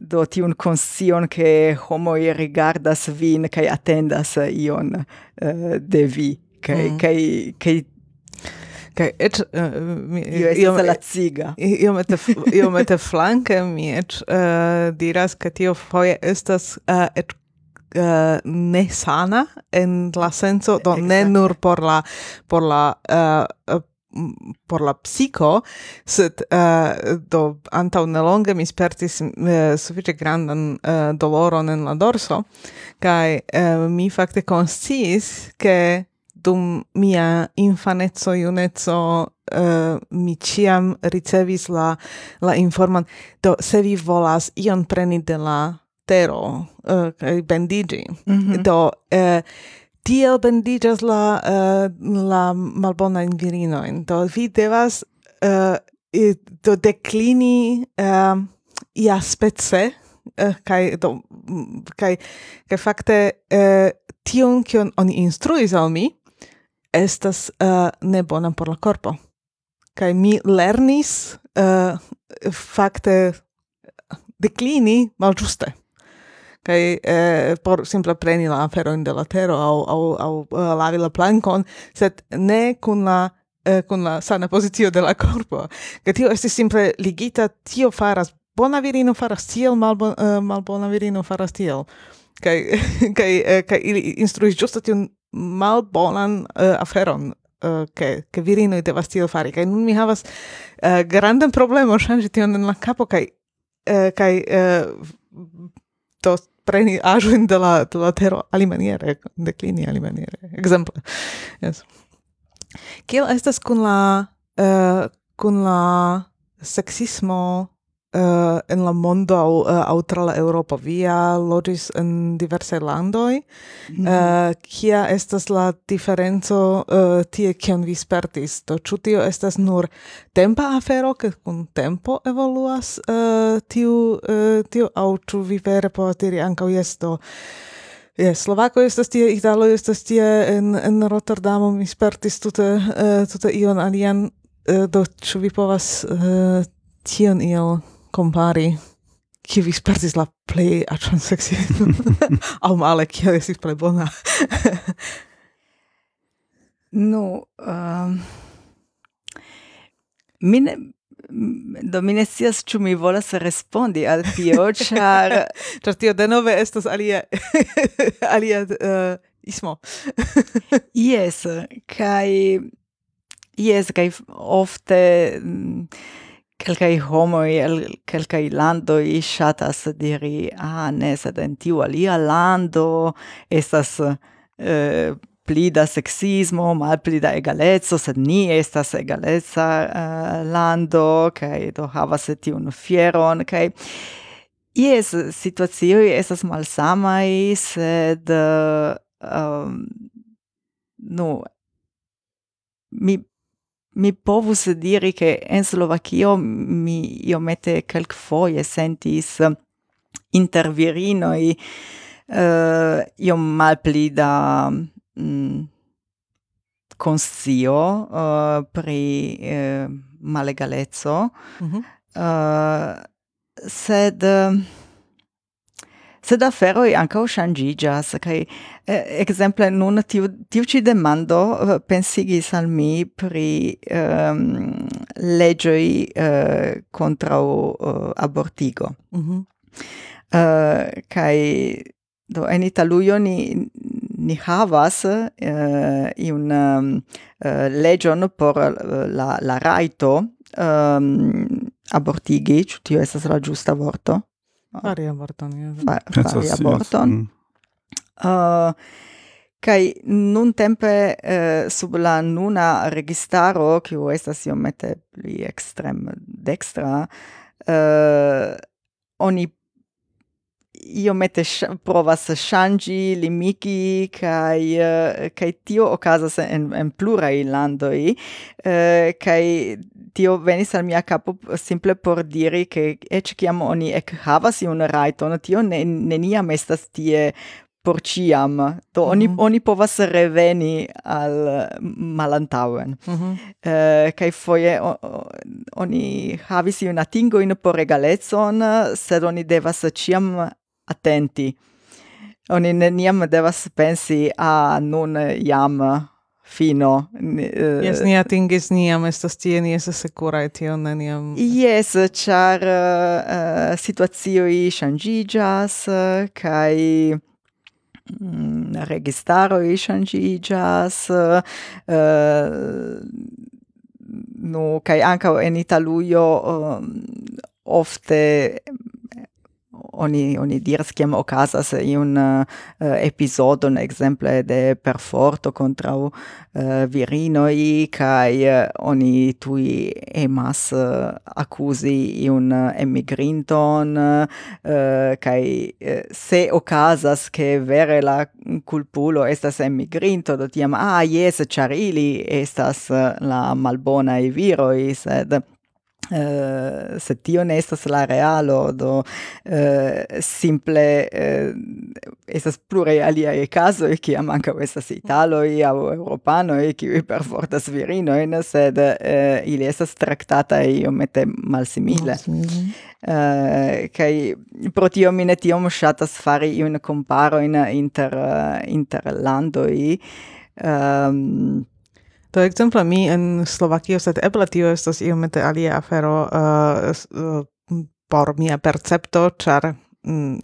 [SPEAKER 3] do tiun konscion che homoj rigardas vin kai attendas ion eh, de vi kai mm. kai kai
[SPEAKER 2] kai et uh,
[SPEAKER 3] mi Io iom
[SPEAKER 2] Io Iomete iomete flanke mi et uh, diras ke tio foje estas uh, et uh, ne sana en la senso do exact. ne nur por la por la uh, por la psico sed uh, do antau nelonge mi spertis uh, suffice grandan uh, doloron en la dorso kai uh, mi fakte konsciis ke dum mia infanezzo iunezzo uh, mi ciam ricevis la la informan do se vi volas ion preni de la tero eh, uh, bendigi mm -hmm. do uh, tiel bendigas la uh, la malbona virinoin do vi devas uh, do declini uh, ia spece uh, kai do kai kai fakte uh, tion kion oni instruis al mi estas uh, ne bona por la corpo. Kaj mi lernis uh, fakte declini malĝuste. Kaj eh, por simple preni la aferojn de la tero aŭ aŭ aŭ uh, lavi la plankon, sed ne kun la eh, kun la sana pozicio de la corpo. Kaj tio estis simple ligita, tio faras bona virino faras tiel, malbon, uh, malbona virino faras tiel. Kaj, kaj, kaj ili instruis ĝuste tiun malbonan uh, aferon eh, che che virino i devastio fari che non mi havas uh, grandan problema ŝanĝi tion en la capo kai uh, uh, to preni aĵojn de la de la tero alimaniere deklini alimaniere esempio yes. kiel estas kun la uh, kun la sexismo uh, en la mondo uh, au tra la Europa via logis en diverse landoi mm -hmm. uh, eh, kia estas la diferenco uh, tie kion vi spertis? Do ĉu tio estas nur tempa afero ke kun tempo evoluas uh, tiu uh, tiu au ĉu vi vere povas diri ankaŭ jes do Yes, Slovako estas tie, Italo estas tie, en, en Rotterdamo mi spertis tute, uh, tute ion alian, uh, do ĉu vi povas uh, tion iel compari chi vi spertis la play a sexy au male che estis play bona.
[SPEAKER 3] No um, ehm, min do mine sias scias ĉu mi volas respondi al tio ĉar
[SPEAKER 2] ĉar tio denove estas alia alia uh, ismo.
[SPEAKER 3] Yes kaj yes kaj ofte mm, Kelkai homoi el kelkai landoi shatas diri ah ne sed en tiu alia lando estas eh, pli da sexismo, malpli da egaleco, sed ni estas egalezza uh, eh, lando, kaj do havas tiun fieron, kaj jes, situacioj estas malsamai, sed uh, um, nu, mi Mi povus diri che in Slovacchia mi iomete quelcfoie sentis inter virinoi uh, eh, iom malpli da mm, conscio uh, eh, pri uh, malegalezzo, mm -hmm. uh, sed... Uh, sed aferoi ancau shangigas, cae eh, exemple nun tiu, tiu ci demando eh, pensigis al mi pri um, legioi eh, uh, contra uh, eh, abortigo. Mm -hmm. uh, cae do en Italuio ni ni havas uh, un um, uh, legion por la, la raito um, ehm, abortigi, tio estas la giusta vorto?
[SPEAKER 2] fari aborton.
[SPEAKER 3] Fa, fari aborton. Mm. Uh, Kai nun tempe uh, sub la nuna registaro kiu estas iomete pli ekstrem dextra, uh, oni iomete provas shangi limiki kai uh, kai tio okazas en en plurai landoi uh, kai tio venis al mia capo simple por diri che ec kiam oni ec havas iun raiton tio ne, neniam estas tie por ciam to oni mm -hmm. oni povas reveni al malantauen mm -hmm. uh, eh, kai foje o, oni havis un atingo in por regalezon sed oni devas ciam attenti. Oni neniam devas pensi a nun jam fino.
[SPEAKER 2] Yes, eh, ni atingis niam, estas tie, ni estas secura, et neniam.
[SPEAKER 3] Yes, char uh, eh, situazioi shangigas, kai mm, registaroi shangigas, uh, eh, no, kai anca en Italuio um, ofte oni oni diras kiam okazas un uh, un ekzemple de perforto contra uh, eh, virinoj kaj eh, oni tuj emas uh, akuzi uh, emigrinton kaj se okazas ke vere la kulpulo estas emigrinto do tiam ah yes charili estas uh, la malbona i sed Uh, se tio ne estas la realo, do uh, simple uh, estas pluraj aliaj kazoj, kiam ankaŭ estas e che per forza svirino virinojn, sed uh, ili estas traktataj iomete mal simile Uh, kai pro tio mi ne tiom ŝatas fari comparo in inter, uh, inter landoj, um,
[SPEAKER 2] Do ekzemple mi en Slovakio, sed eble tio estas iomete alia afero uh, uh por mia percepto, char,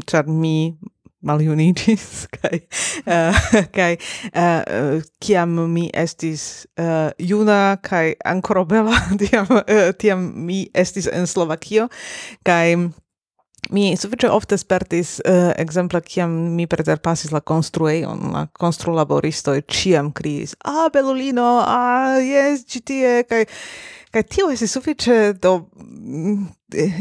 [SPEAKER 2] char mm, mi maljunigis, kai, uh, kai uh, kiam mi estis uh, juna kai ancora bela tiam uh, tiam mi estis en Slovakio kai mi sufiĉe ofte spertis uh, ekzemple kiam mi preterpasis la konstruejon la konstrulaboristoj ĉiam kriis a ah, belulino a ah, jes ĉi tie kaj kaj tio estis sufiĉe do mm,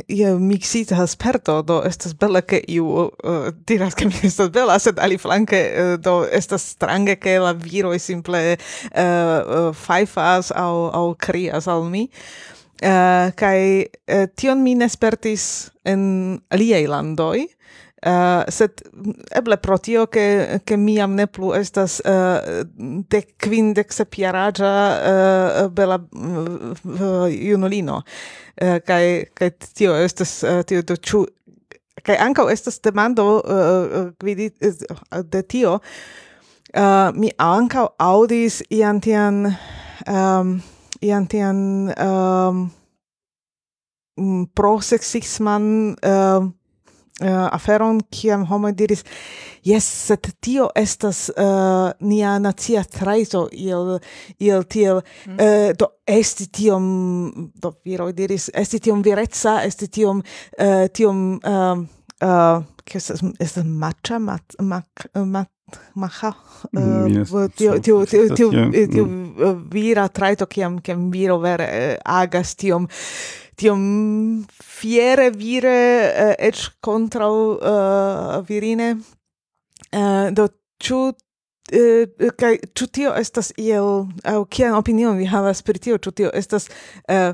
[SPEAKER 2] je miksita sperto do estas bela ke iu uh, diras ke mi estas bela sed aliflanke uh, do estas strange ke la viroj simple uh, uh, fajfas aŭ aŭ krias al mi. Uh, kai uh, tion mi nespertis en aliei landoi, uh, eh, sed mm, eble pro tio che, che miam ne plu estas uh, de quindec sepiaragia uh, bella uh, junulino, uh, kai, kai tio estas, uh, tio do chu kai ancau estas demando uh, uh, de tio, uh, mi ancau audis ian tian um, ian tian um, mm, pro sexisman uh, uh, aferon kiam homo diris yes sed tio estas uh, nia nacia traito il il tiel mm. uh, do esti tiom do viro diris esti tiom virezza esti tiom uh, tiom um, äh, es ist ein Matcha, Mat, Mat, Mat, Macha, ah, tio, tio, tio, tio, eh, tio vira traito, kiam, kiam viro vere eh, agas tiom, tiom fiere vire, eh, uh, ec contrau uh, virine, uh, do, chu kai ĉu tio estas iel au kian opinion vi havas pri tio? Chu tio estas uh,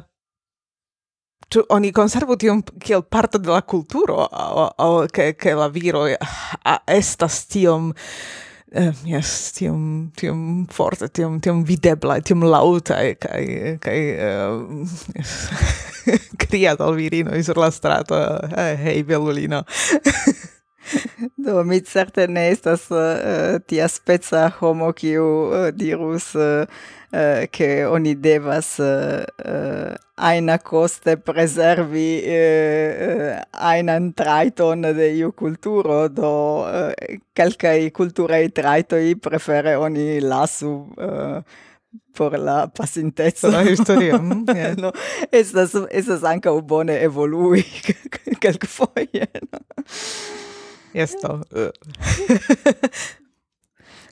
[SPEAKER 2] tu oni conservu tion kiel parto de la kulturo aŭ ke ke la viroj estas tiom Uh, yes, tiom, tiom forte, tiom, tiom videbla, tiom lauta, kai, kai, uh, eh, yes. criat al virinoi sur la strato, eh, hei, hey, bellulino.
[SPEAKER 3] Do, mi certe ne estas uh, tia spezza homo kiu uh, dirus eh, uh, uh, che oni devas uh, uh, aina coste preservi uh, uh, ainan traiton de iu culturo, do uh, calcai culturei traitoi prefere oni lasu uh, por la pasinteco
[SPEAKER 2] la historio mm,
[SPEAKER 3] yeah. no estas estas ankaŭ bone evolui kelkfoje no?
[SPEAKER 2] Jest to. Y.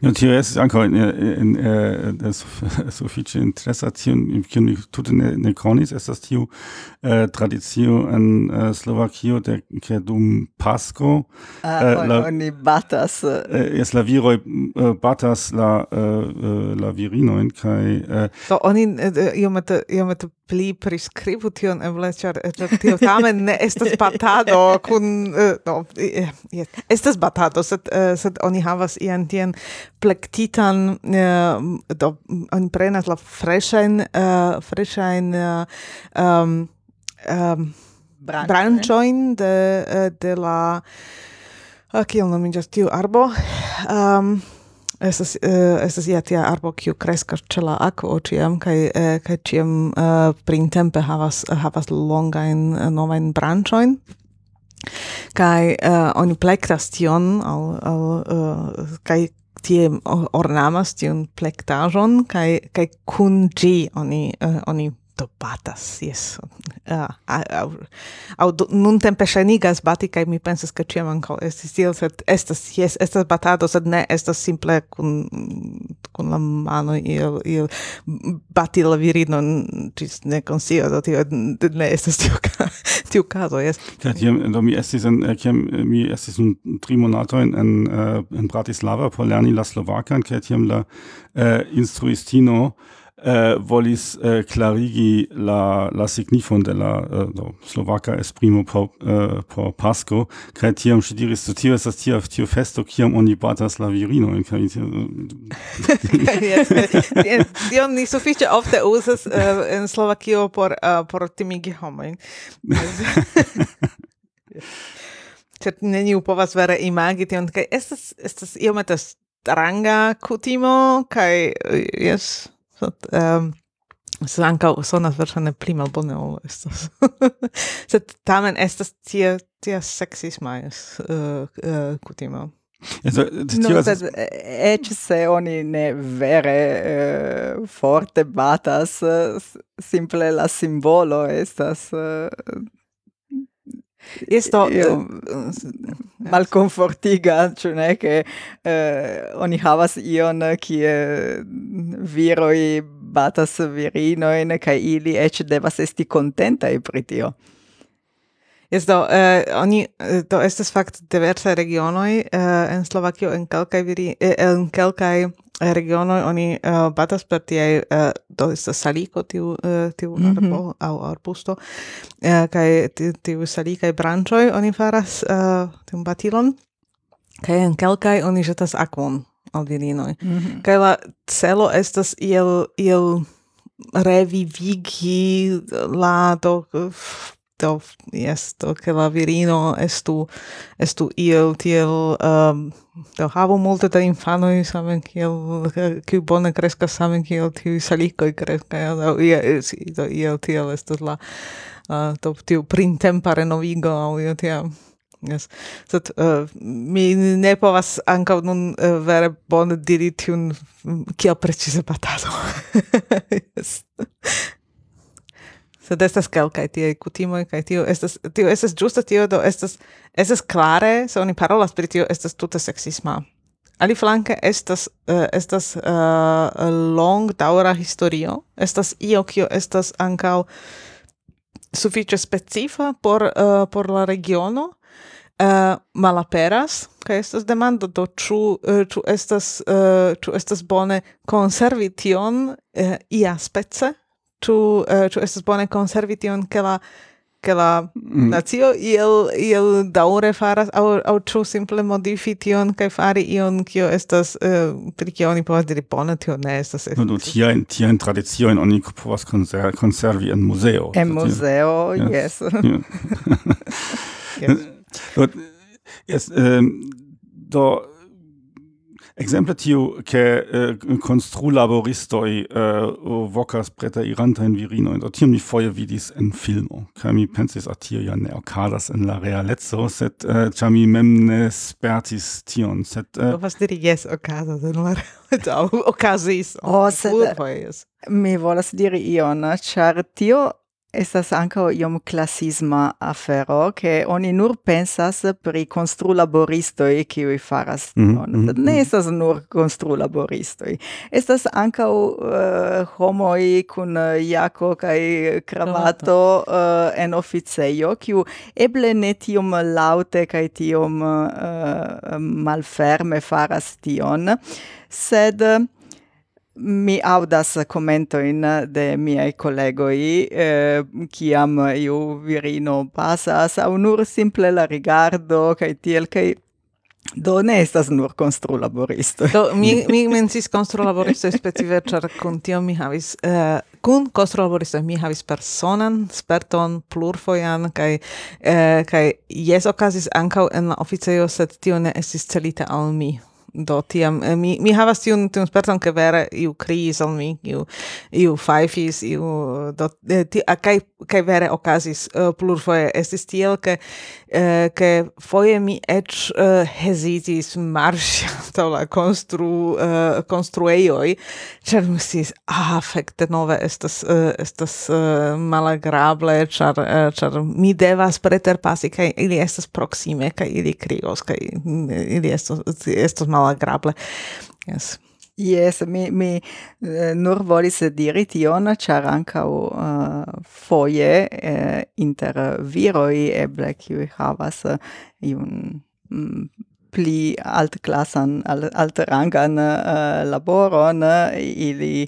[SPEAKER 1] Ja, tio es ankaŭ in in en eh, eh sufiĉe interesa tion kiun mi tute ne, ne konis estas tiu eh, tradicio en eh, Slovakio de ke dum Pasko
[SPEAKER 3] ah, la, oni batas
[SPEAKER 1] es la viroj batas la la virino virinojn kaj
[SPEAKER 2] so oni iomete iomete pli priskribu tion eble ĉar tio tamen ne estas batado kun no estas batado sed sed oni havas ian tien plektitan uh, eh, do on prenas la freshen uh, eh, freshen uh, eh, um, ehm, um, ehm, branchoin de de la kiel nomiĝas tiu arbo? Um, Estas, uh, estas ja tia arbo kiu kreskas ĉe la akvo ĉiam kaj uh, kaj ĉiam uh, printempe havas havas longajn novajn branĉojn kaj uh, oni plektas tion al, al uh, kaj tie ornamas tiun plektajon kai kai kun gi oni uh, oni do batas, yes. Uh, au, au, nun tempe shenigas bati, kai mi pensas ca ciam anco estis tiel, sed estas, yes, estas batado, sed ne estas simple kun, kun la mano il, il bati la virino, cis ne consio, do tio, ne estas tiu, tiu caso, yes.
[SPEAKER 1] Ja, tiam, do mi estis, en, eh, ciam, eh, mi estis un tri monatoin en, eh, en Bratislava por lerni la Slovakan, kai tiam la uh, instruistino, eh, volis eh, clarigi la, la signifon de la eh, do, Slovaka esprimo por, eh, por Pasco, kaj tiam si diris, do tio estas tia tio festo, kiam oni batas la virinojn. Kaj
[SPEAKER 2] tion ni sufiĉe ofte usas uh, eh, en Slovakio por, uh, por timigi homojn. Sed neniu povas vere imagi tion, kai estas, estas iomete stranga kutimo, kai, yes, eh, Ehm, sed, um, sed anca sonas versane pli malbone ol estas. sed tamen estas tia, tia seksisma uh, uh, kutimo.
[SPEAKER 3] Also, no, sed, eh, ec se oni ne vere uh, forte batas, uh, simple la simbolo estas uh,
[SPEAKER 2] Isto
[SPEAKER 3] io... Eh, malconfortiga, cioè ne, che eh, oni havas ion kie viroi batas virinoin, kai ili ec devas esti contenta i pritio.
[SPEAKER 2] Isto eh, oni, eh, to estes fakt diversai regionoi eh, en Slovakio, en kelkai, viri, eh, en kelkai Eh, regiono oni uh, batas per tie uh, do estas salico tiu uh, tiu mm -hmm. arbo au arbusto uh, kaj tiu salica branchoi oni faras uh, tiu batilon kai en kelkai oni jetas akvon al virinoi mm -hmm. kai la celo estas iel iel revivigi la do do yes do che la virino estu estu io tiel um, do havo multe da infano infanoi same kiel kiu bone kreskas same kiel tiu i kreskas do ia si do io tiel estu la uh, do tiu printempa renovigo au io tia Yes. Sed uh, mi ne povas ankaŭ nun uh, vere bone diri tiun kiel precize batado. yes sed estas kelkaj tiaj kutimoj kaj tio estas tio estas ĝuste tio do estas estas klare se oni parolas pri tio estas tute seksisma. Aliflanke estas uh, estas uh, longdaŭra historio. Estas io kio estas ankaŭ sufiĉe specifa por uh, por la regiono. Uh, malaperas kaj estas demando do ĉu uh, ĉu estas uh, ĉu estas bone konservi tion uh, ia spece tu uh, eh, tu estas bone konservi tion ke la ke la mm. nacio iel iel daure faras au au tu simple modifi tion kaj fari ion kio estas uh, pri kio oni povas diri bone tio ne estas
[SPEAKER 1] no do tia en tia en tradicio en oni povas konser konservi en muzeo
[SPEAKER 3] en muzeo yes,
[SPEAKER 1] yes. yes. yes. yes. yes. yes. yes. yes. do Exemple tiu che eh, constru laboristoi uh, vocas preta iranta in virino und tiam mi foje vidis en filmo kaj mi pensis a tio ja ne okazas en la realezzo sed uh, mi mem ne spertis tion sed
[SPEAKER 2] eh, povas diri jes okazas en la realezzo okazis
[SPEAKER 3] oh, sed, mi volas diri ion ĉar tio estas ankaŭ iom klasisma afero, ke oni nur pensas pri konstrulaboristoj kiuj faras mhm, tion. Mm -hmm. Ne mhm. estas nur konstrulaboristoj. Estas ankaŭ uh, homoj kun eh, jako kaj kravato uh, en oficejo, kiu eble ne tiom laŭte kaj tiom uh, malferme faras tion, sed uh, mi audas commento in de miei collegoi eh, ciam iu virino passas au nur simple la rigardo kai tiel kai Do ne estas nur konstru laboristo.
[SPEAKER 2] Do mi mi mencis konstru laboristo specife ĉar kun tio mi havis uh, kun konstru laboristo mi havis personan sperton plurfojan kaj uh, kaj jes okazis ankaŭ en la oficejo sed tio ne estis celita al mi do tiam eh, mi mi havas tiun tiun sperton ke vere iu kriis al mi iu iu faifis iu eh, do eh, ti kai kai vere okazis plurfoje estis tiel ke Eh, che foie mi ec eh, hesitis marsi antau la constru, construeioi, eh, char mi sis, ah, fecte nove estas, estas malagrable, char, char mi devas preterpasi, kai ili estas proxime, kai ili krios kai mm, ili estos, estos malagrable. Yes.
[SPEAKER 3] Yes, mi mi eh, nur volis diri tion, ĉar ankaŭ eh, foje eh, inter viroi eble qui havas iun mm, pli altklasan al uh, laboron ili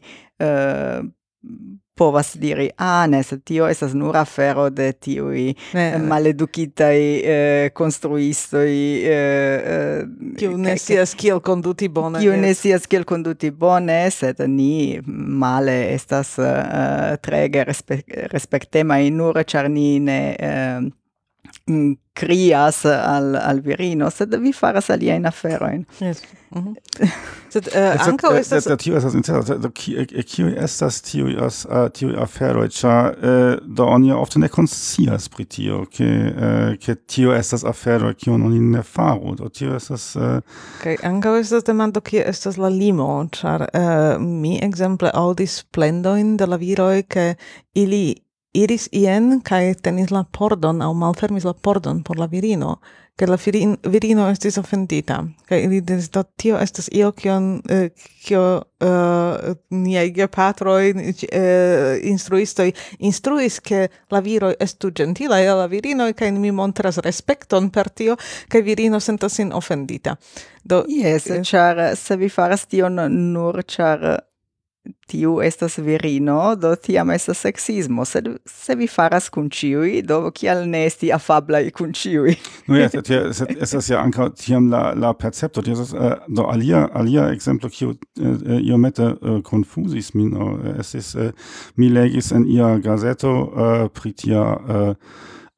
[SPEAKER 3] povas diri ah ne se tio estas nur afero de tiui ne, eh, maledukitai eh, konstruistoj eh,
[SPEAKER 2] eh kiu ne scias kiel konduti bone
[SPEAKER 3] kiu ne scias kiel konduti bone sed ni male estas uh, trege respe respektemaj nur ĉar ni ne uh, Mm, crias al al virino sed vi faras alia in aferoin
[SPEAKER 2] yes. Mm sed uh, ankaŭ estas
[SPEAKER 1] sed tio estas interesa do kiu estas tio as tio afero ĉar eh, do oni ofte ne konsias pri tio ke eh, ke tio estas afero kiun oni ne faru. Do tio estas
[SPEAKER 2] kaj ankaŭ estas demando kie estas la limo? Ĉar mi ekzemple aŭdis plendojn de la viroj ke ili iris ien kai tenis la pordon au malfermis la pordon por la virino ke la virin, virino estis offendita kai ili diris do tio estas io kion uh, kio eh, niaj gepatroj uh, instruistoj instruis ke la viroj estu gentila e la virinoj kai mi montras respekton per tio kaj virino sentas sin offendita
[SPEAKER 3] do jes char se vi faras tion nur ĉar tiu estas virino, do tiam estas sexismo, sed se vi faras kun ciui, do kial ne esti afablai kun ciui?
[SPEAKER 1] no, ja, sed, ja, sed estas ja anca tiam la, la percepto, estas, uh, do alia, alia exemplo, kiu uh, iomete uh, confusis min, uh, estis, uh, mi legis en ia gazeto uh, pri tia uh,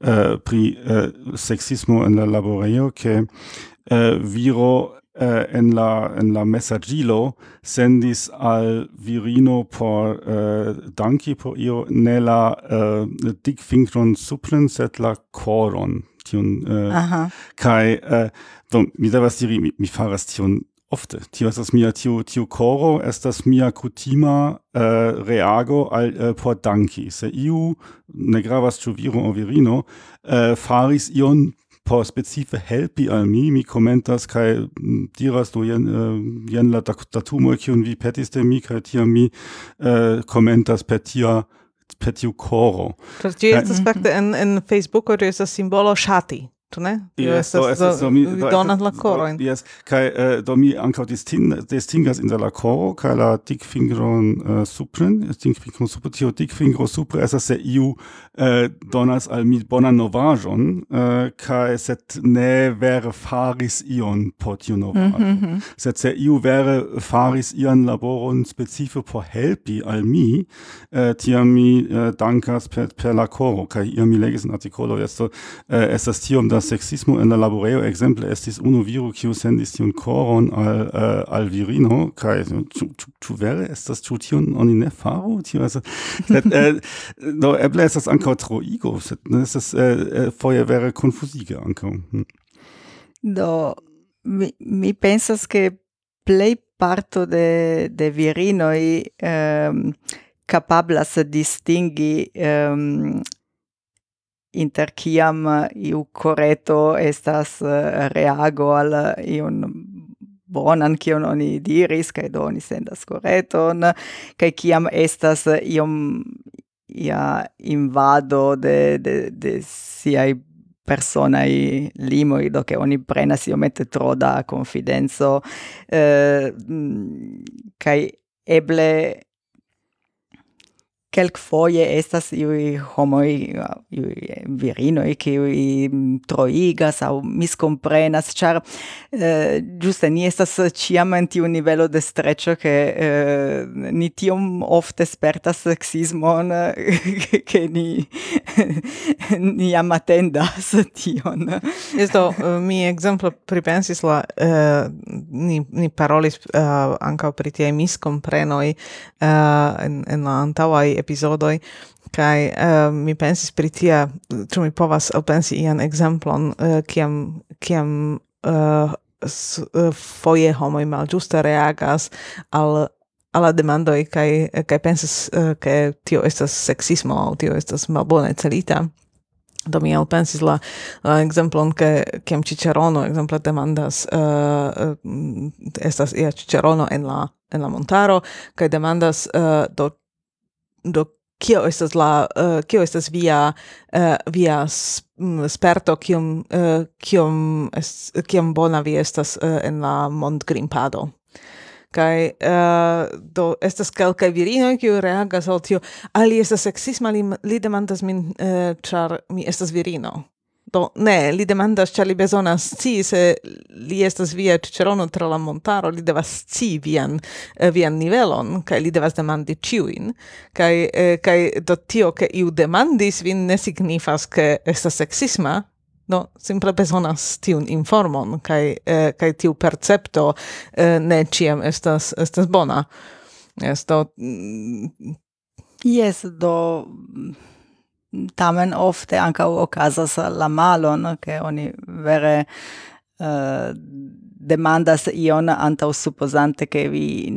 [SPEAKER 1] uh, pri uh, sexismo en la laborejo, ke uh, viro uh, en la en la messagilo sendis al virino por uh, danki por io nella uh, eh, dic fingron supren set la coron tiun eh, kai uh, do mi devas diri mi, mi faras tion ofte. Tio estas mia tio tio coro estas mia kutima uh, reago al uh, por danki. Se iu ne gravas ĉu viro o virino uh, faris ion por specife helpi al mi mi commentas kai diras do jen uh, jen la datumo kiun vi petis de mi kai tiam mi eh, uh, commentas per tia per tiu coro.
[SPEAKER 2] Do ĝi estas fakte en en Facebook, ĝi estas simbolo shati. Ne?
[SPEAKER 1] Yes, oh, do, estas do, mi, do,
[SPEAKER 2] donas la korojn.
[SPEAKER 1] yes, kai uh, do mi ankaŭ distin, distingas inter la coro, kai la dikfingron uh, äh, supren, dikfingro supren, tio dikfingro supre estas se iu uh, donas al mi bonan novaĵon uh, kai set ne vere faris ion por tiu mhm, novaĵo. Mm -hmm. Sed se iu vere faris ian laboron specife por helpi al mi, uh, tiam mi uh, dankas per, per la coro, kai iam mi legis in artikolo, esto, uh, estas tiom da sexismo en la laboreo exemple estis unu viro kiu sendis tiun koron al uh, al virino kaj ĉu ĉu vere estas ĉu tion oni ne faru tio estas sed eh, uh, do eble estas ankaŭ troigo sed ne estas uh, foje vere konfuzige ankaŭ hm.
[SPEAKER 3] do mi, mi pensas ke plej parto de de virinoj um, kapablas distingi um, inter kiam eh, iu correto estas eh, reago al eh, iun bonan kion oni diris kaj do oni sendas correton kaj kiam estas iom ia invado de de de siai personai limoi do che oni prenas iomete tro da confidenzo eh, mm, kai eble Kelk foje estas iu homoi, iui virinoi, qui troigas au miscomprenas, char eh, giuste ni estas ciam en tiu nivelo de streccio che eh, ni tiom ofte spertas sexismon che ni, ni jam attendas tion.
[SPEAKER 2] Esto, eh, mi exemplo pripensis la, eh, ni, ni parolis eh, anca pri tie miscomprenoi eh, en, en la antauai episodoi kai uh, mi pensis pri tia tu mi povas elpensi ian exemplon uh, eh, kiam kiam uh, s, uh, foje homoj malĝuste reagas al alla demando e kai kai pensas uh, ke tio estas seksismo tio estas malbone celita. Do mi elpensis la, la exemplon ke kem Cicerono exemple demandas uh, estas ia Cicerono en la en la montaro kai demandas uh, do do kio estas la uh, kio estas via uh, via mm, sperto kiom uh, kiom kiom bona vi estas uh, en la mondgrimpado? Kai uh, do estas kelka virino kiu reagas al tio ali estas seksisma li, li demandas min uh, char mi estas virino. Do, ne, li demandas, cia li besonas ci, se li estas via cicerono tra la montaro, li devas ci vian, eh, vian nivelon, kai li devas demandi ciuin, kai, eh, kai do tio, che iu demandis vin ne signifas che estas sexisma, no, simple besonas tiun informon, kai, eh, kai tiu percepto eh, ne ciam estas, estas bona. Esto...
[SPEAKER 3] Yes, do mm, tamen ofte anka okazas la malon, ke oni vere uh, demandas ion antaŭ supposante che vi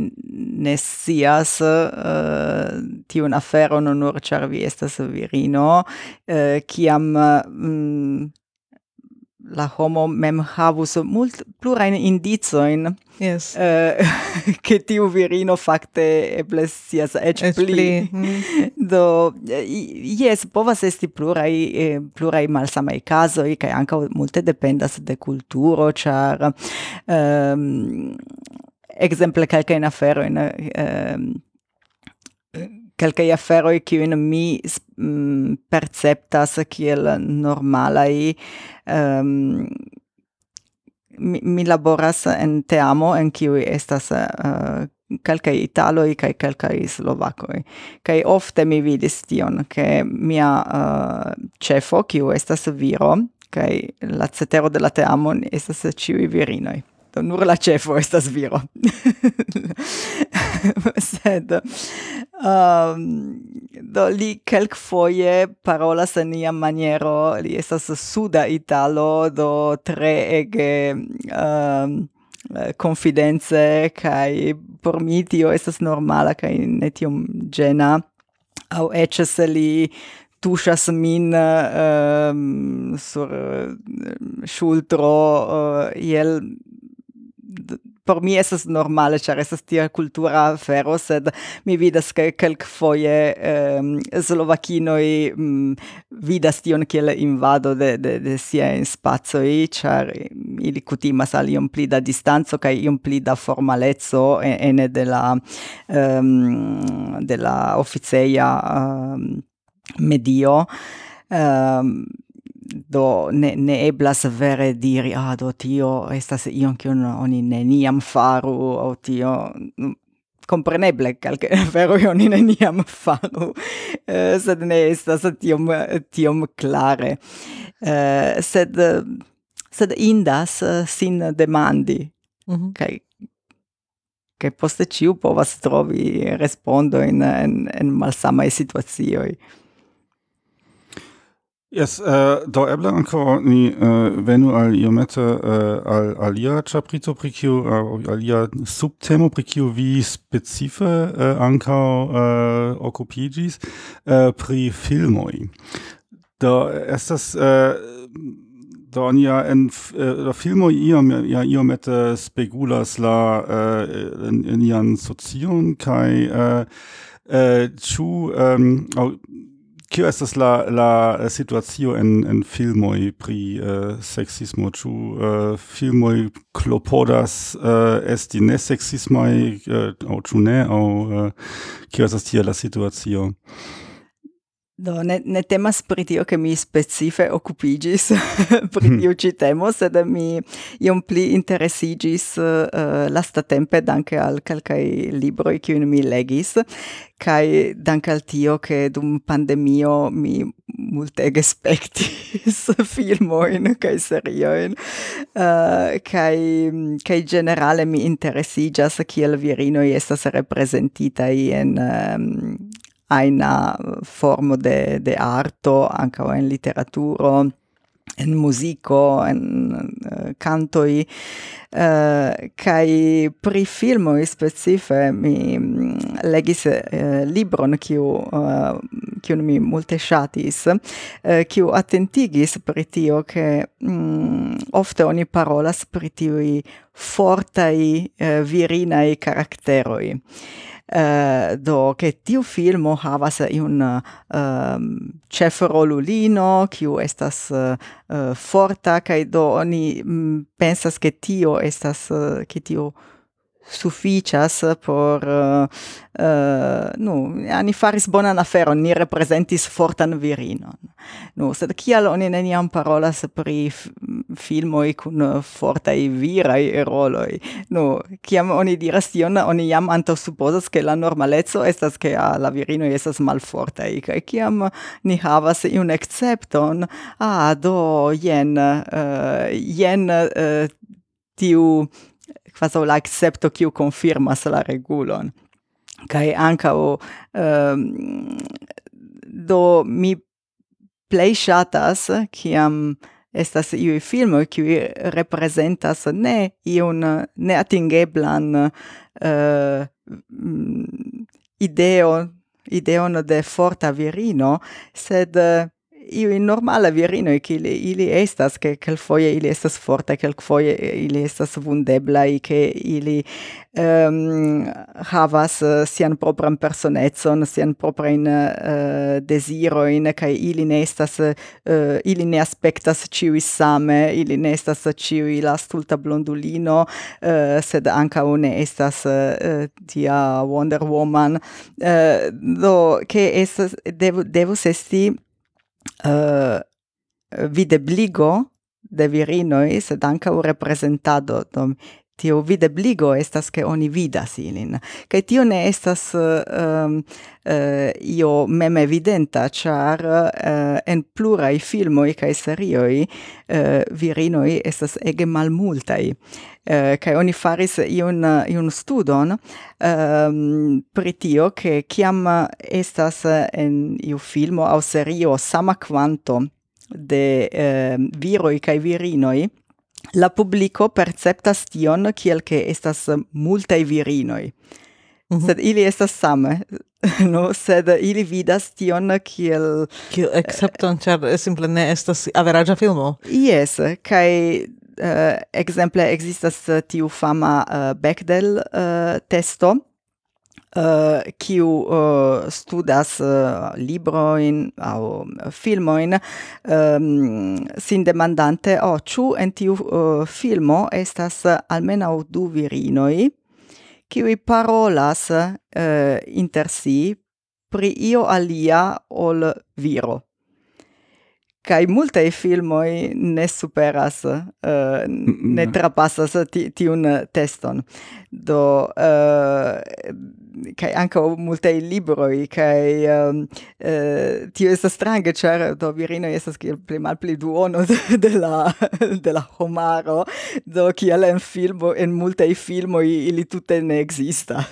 [SPEAKER 3] ne sias uh, eh, tiun aferon nur char vi estas virino, uh, kiam mm, la homo mem havus mult plurain indicojn
[SPEAKER 2] Yes.
[SPEAKER 3] Uh, che tiu virino e eble scias eĉ pli. Mm. Do, jes, povas esti pluraj, eh, caso e che anche molte multe dependas de kulturo, ĉar um, in ehm aferojn um, kelkaj aferoj in mi mm, perceptas kiel normalaj um, mi, mi laboras en teamo en kiu estas eh, uh, calcai italoi kai calcai slovacoi kai ofte mi vidis tion ke mia eh, uh, cefo kiu estas viro kai la cetero de la teamo estas ciui virinoi do nur la cefo estas viro. Sed um, do li kelkfoje parolas en ia maniero, li estas suda italo, do tre ege um, confidence kai por mi tio estas normala kai ne tiom gena au ecce se li tuŝas min um, sur uh, ŝultro uh, iel por mi estas normale, ĉar estas tia kultura afero, sed mi vidas ke kelkfoje ehm, um, slovakinoj um, mm, vidas tion kiel invado de de de siaj spacoj, ĉar ili kutimas al iom pli da distanco kaj iom pli da formaleco ene de la um, de la oficeja um, ehm, medio. Um, do ne ne eblas vere diri ah do tio estas ion kion oni neniam faru o tio. Mm, Compreneble calque vero io ni neniam faru uh, sed ne estas tiom tiom clare uh, eh, sed sed indas eh, sin demandi. Mm -hmm. kai kaj poste ciu povas trovi respondo in en, en malsamaj situacioj.
[SPEAKER 1] Yes, äh, uh, do eble anko ni uh, venu al iomete uh, äh, al alia chaprito pri kiu uh, alia subtemo pri kiu vi specife uh, anko uh, okupiĝis uh, pri filmoi. Do estas uh, do oni ja en uh, filmo iom ja iomete spegulas la uh, in, in ian socion kai uh, uh, chu um, ähm, au, kio estas la la situacio en en filmoj pri eh, uh, sexismo? ĉu uh, filmoj klopodas uh, esti ne sexismaj uh, aŭ ĉu ne aŭ uh, kio estas tie la situacio
[SPEAKER 3] Do, ne, ne temas pri tio che mi specife occupigis pri mhm. tio ci temo, sed mi iom pli interesigis uh, eh, lastatempe danke al calcai libroi cui mi legis, kai danke al tio che dum pandemio mi multege spectis filmoin kai serioin uh, eh, kai kai generale mi interesigas kiel virinoi estas representitai en um, aina formo de de arto anca en literaturo en musico en uh, cantoi eh, uh, kai pri filmo specife mi mm, legis uh, libron kiu uh, kiu mi multe shatis uh, kiu attentigis pri tio che mm, ofte oni parolas pri tiui fortai uh, virinai karakteroi uh, do che tiu filmo havas un uh, ehm, chef rolulino kiu estas uh, forta kaj do oni mm, pensas ke tio estas eh, ke tio sufficias por uh, uh, nu ani faris bonan aferon ni representis fortan virinon. Nu sed kial oni neniam parolas pri filmoi cun eh, fortai virai roloi. Nu, ciam oni diras tion, oni jam anto supposas che la normalezzo estas che ah, la virinoi estas malfortai, cae ciam ni havas iun excepton, ah, do, jen, uh, jen uh, tiu quasi la accepto kiu confirmas la regulon. Kai anka o um, ehm, do mi plei shatas kiam estas iu filmo qui representas ne iun neatingeblan uh, eh, mm, ideo ideon de forta virino, sed uh, in normale virino che ili estas che quel foie ili estas forte quel foie ili estas vundebla e che ili um, havas eh, sian propran personetson sian propran uh, eh, desiro in che ili ne estas uh, ili ne aspectas ciu same ili ne estas ciu la stulta blondulino uh, sed anca une estas uh, tia Wonder Woman. Uh, do che estas devo devo esti Eee, videbligo de virinoj se ankaŭ reprezentado tio videbligo estas ke oni vidas ilin. Kaj tio ne estas uh, uh, io mem evidenta ĉar uh, eh, en pluraj filmoj kaj serioj uh, eh, virinoj estas ege malmultaj uh, kaj oni faris iun iun studon um, pri tio ke kiam estas en iu filmo aŭ serio sama kvanto de uh, viroj kaj virinoj la publico perceptas tion kiel ke estas multaj virinoj. Mm -hmm. Sed ili estas same, no? Sed ili vidas tion kiel...
[SPEAKER 2] Kiel excepton, ĉar simple ne estas averaĝa filmo.
[SPEAKER 3] Yes, kaj eh, uh, exemple existas tiu fama uh, Bechdel uh, testo, Eh, kiu eh, studas eh, uh, libro in au filmo in um, ehm, sin demandante "Oh, chu en tiu filmo estas almeno du virinoi qui parolas inter si pri io alia ol viro" kai multe filmoi ne superas uh, ne trapassas tiun teston. Do uh, kai anche multe libroi kai um, eh, tio esta strange cer do virino è che pli malpli duono de, de la de la homaro do chi è un film en multe filmo ili tutte ne exista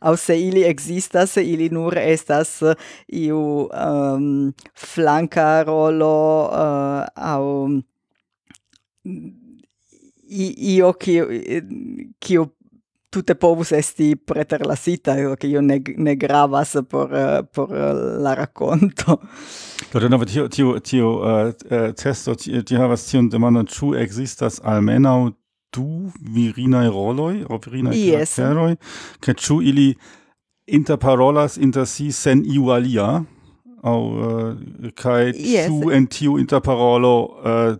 [SPEAKER 3] au se ili exista se ili nur estas iu um, flanca rolo uh, au io che che tutte povus esti preterlasita, che io ne, ne gravas por, uh, por la racconto.
[SPEAKER 1] Do, denove, tio, tio, tio, uh, testo, tio, tio havas tion demandon, ĉu existas almenaŭ du virinae roloi, o virinae yes. karakteroj, ke ĉu ili interparolas inter si sen iu alia, au, uh, eh, kai yes. ĉu en tiu interparolo uh,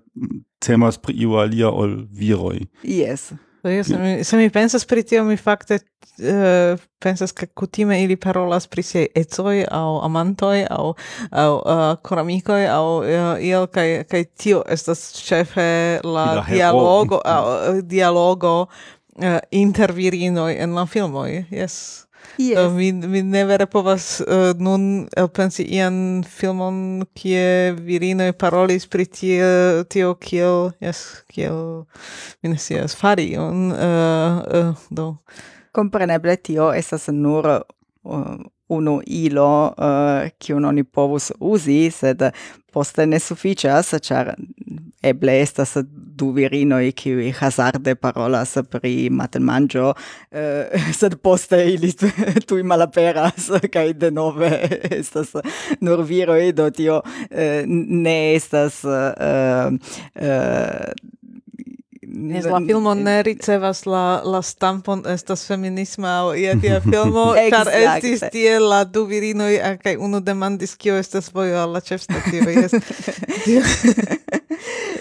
[SPEAKER 1] temas pri iu alia ol viroi.
[SPEAKER 3] Yes.
[SPEAKER 2] Se mi pensas pri tio, mi fakte uh, pensas ke kutime ili parolas pri siaj ecoj aŭ amantoj aŭ aŭ uh, koramikoj aŭ uh, iel kaj kaj tio estas ĉefe la dialogo uh, dialogo uh, inter virinoj en la filmoj. Yes.
[SPEAKER 3] Yes.
[SPEAKER 2] Uh, mi, mi ne vere povas uh, nun pensi ian filmon kie virinoj parolis pri tie, tio kiel, yes, kiel, mi ne scias, fari un, uh, uh, do.
[SPEAKER 3] Compreneble tio estas nur uh, unu ilo eh, uh, kiun oni povus usi sed poste ne suficias, ĉar eble estas du virinoj kiuj hazarde parolas pri matenmanĝo, uh, sed poste ili tuj malaperas kaj denove estas nur viroj, do tio uh, ne estas uh, uh,
[SPEAKER 2] Nes la filmo ne ricevas la, la stampon estas feminisma o ia tia filmo, car estis tie la du virinoj, kaj unu demandis kio estas vojo alla la ĉefstativo. Yes.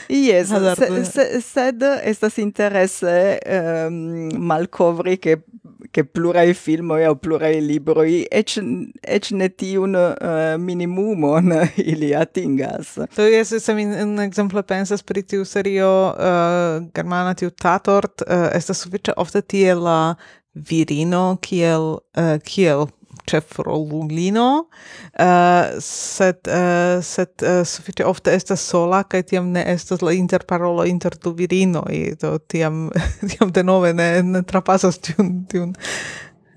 [SPEAKER 3] Yes, se, se, sed estas interesse um, malkovri che che plurai film o plurai libro ec, ec ne tiun uh, minimumon ili atingas.
[SPEAKER 2] to yes se mi un exemplo pensas pri tiu serio uh, germana tiu Tatort, uh, estas sufiĉe ofte tie la virino kiel, uh, kiel ĉefrolulino, uh, sed uh, sed uh, sufiĉe ofte estas sola kaj tiam ne estas la interparolo inter du virinoj, do tiam tiam denove ne, ne trapasas tiun tiun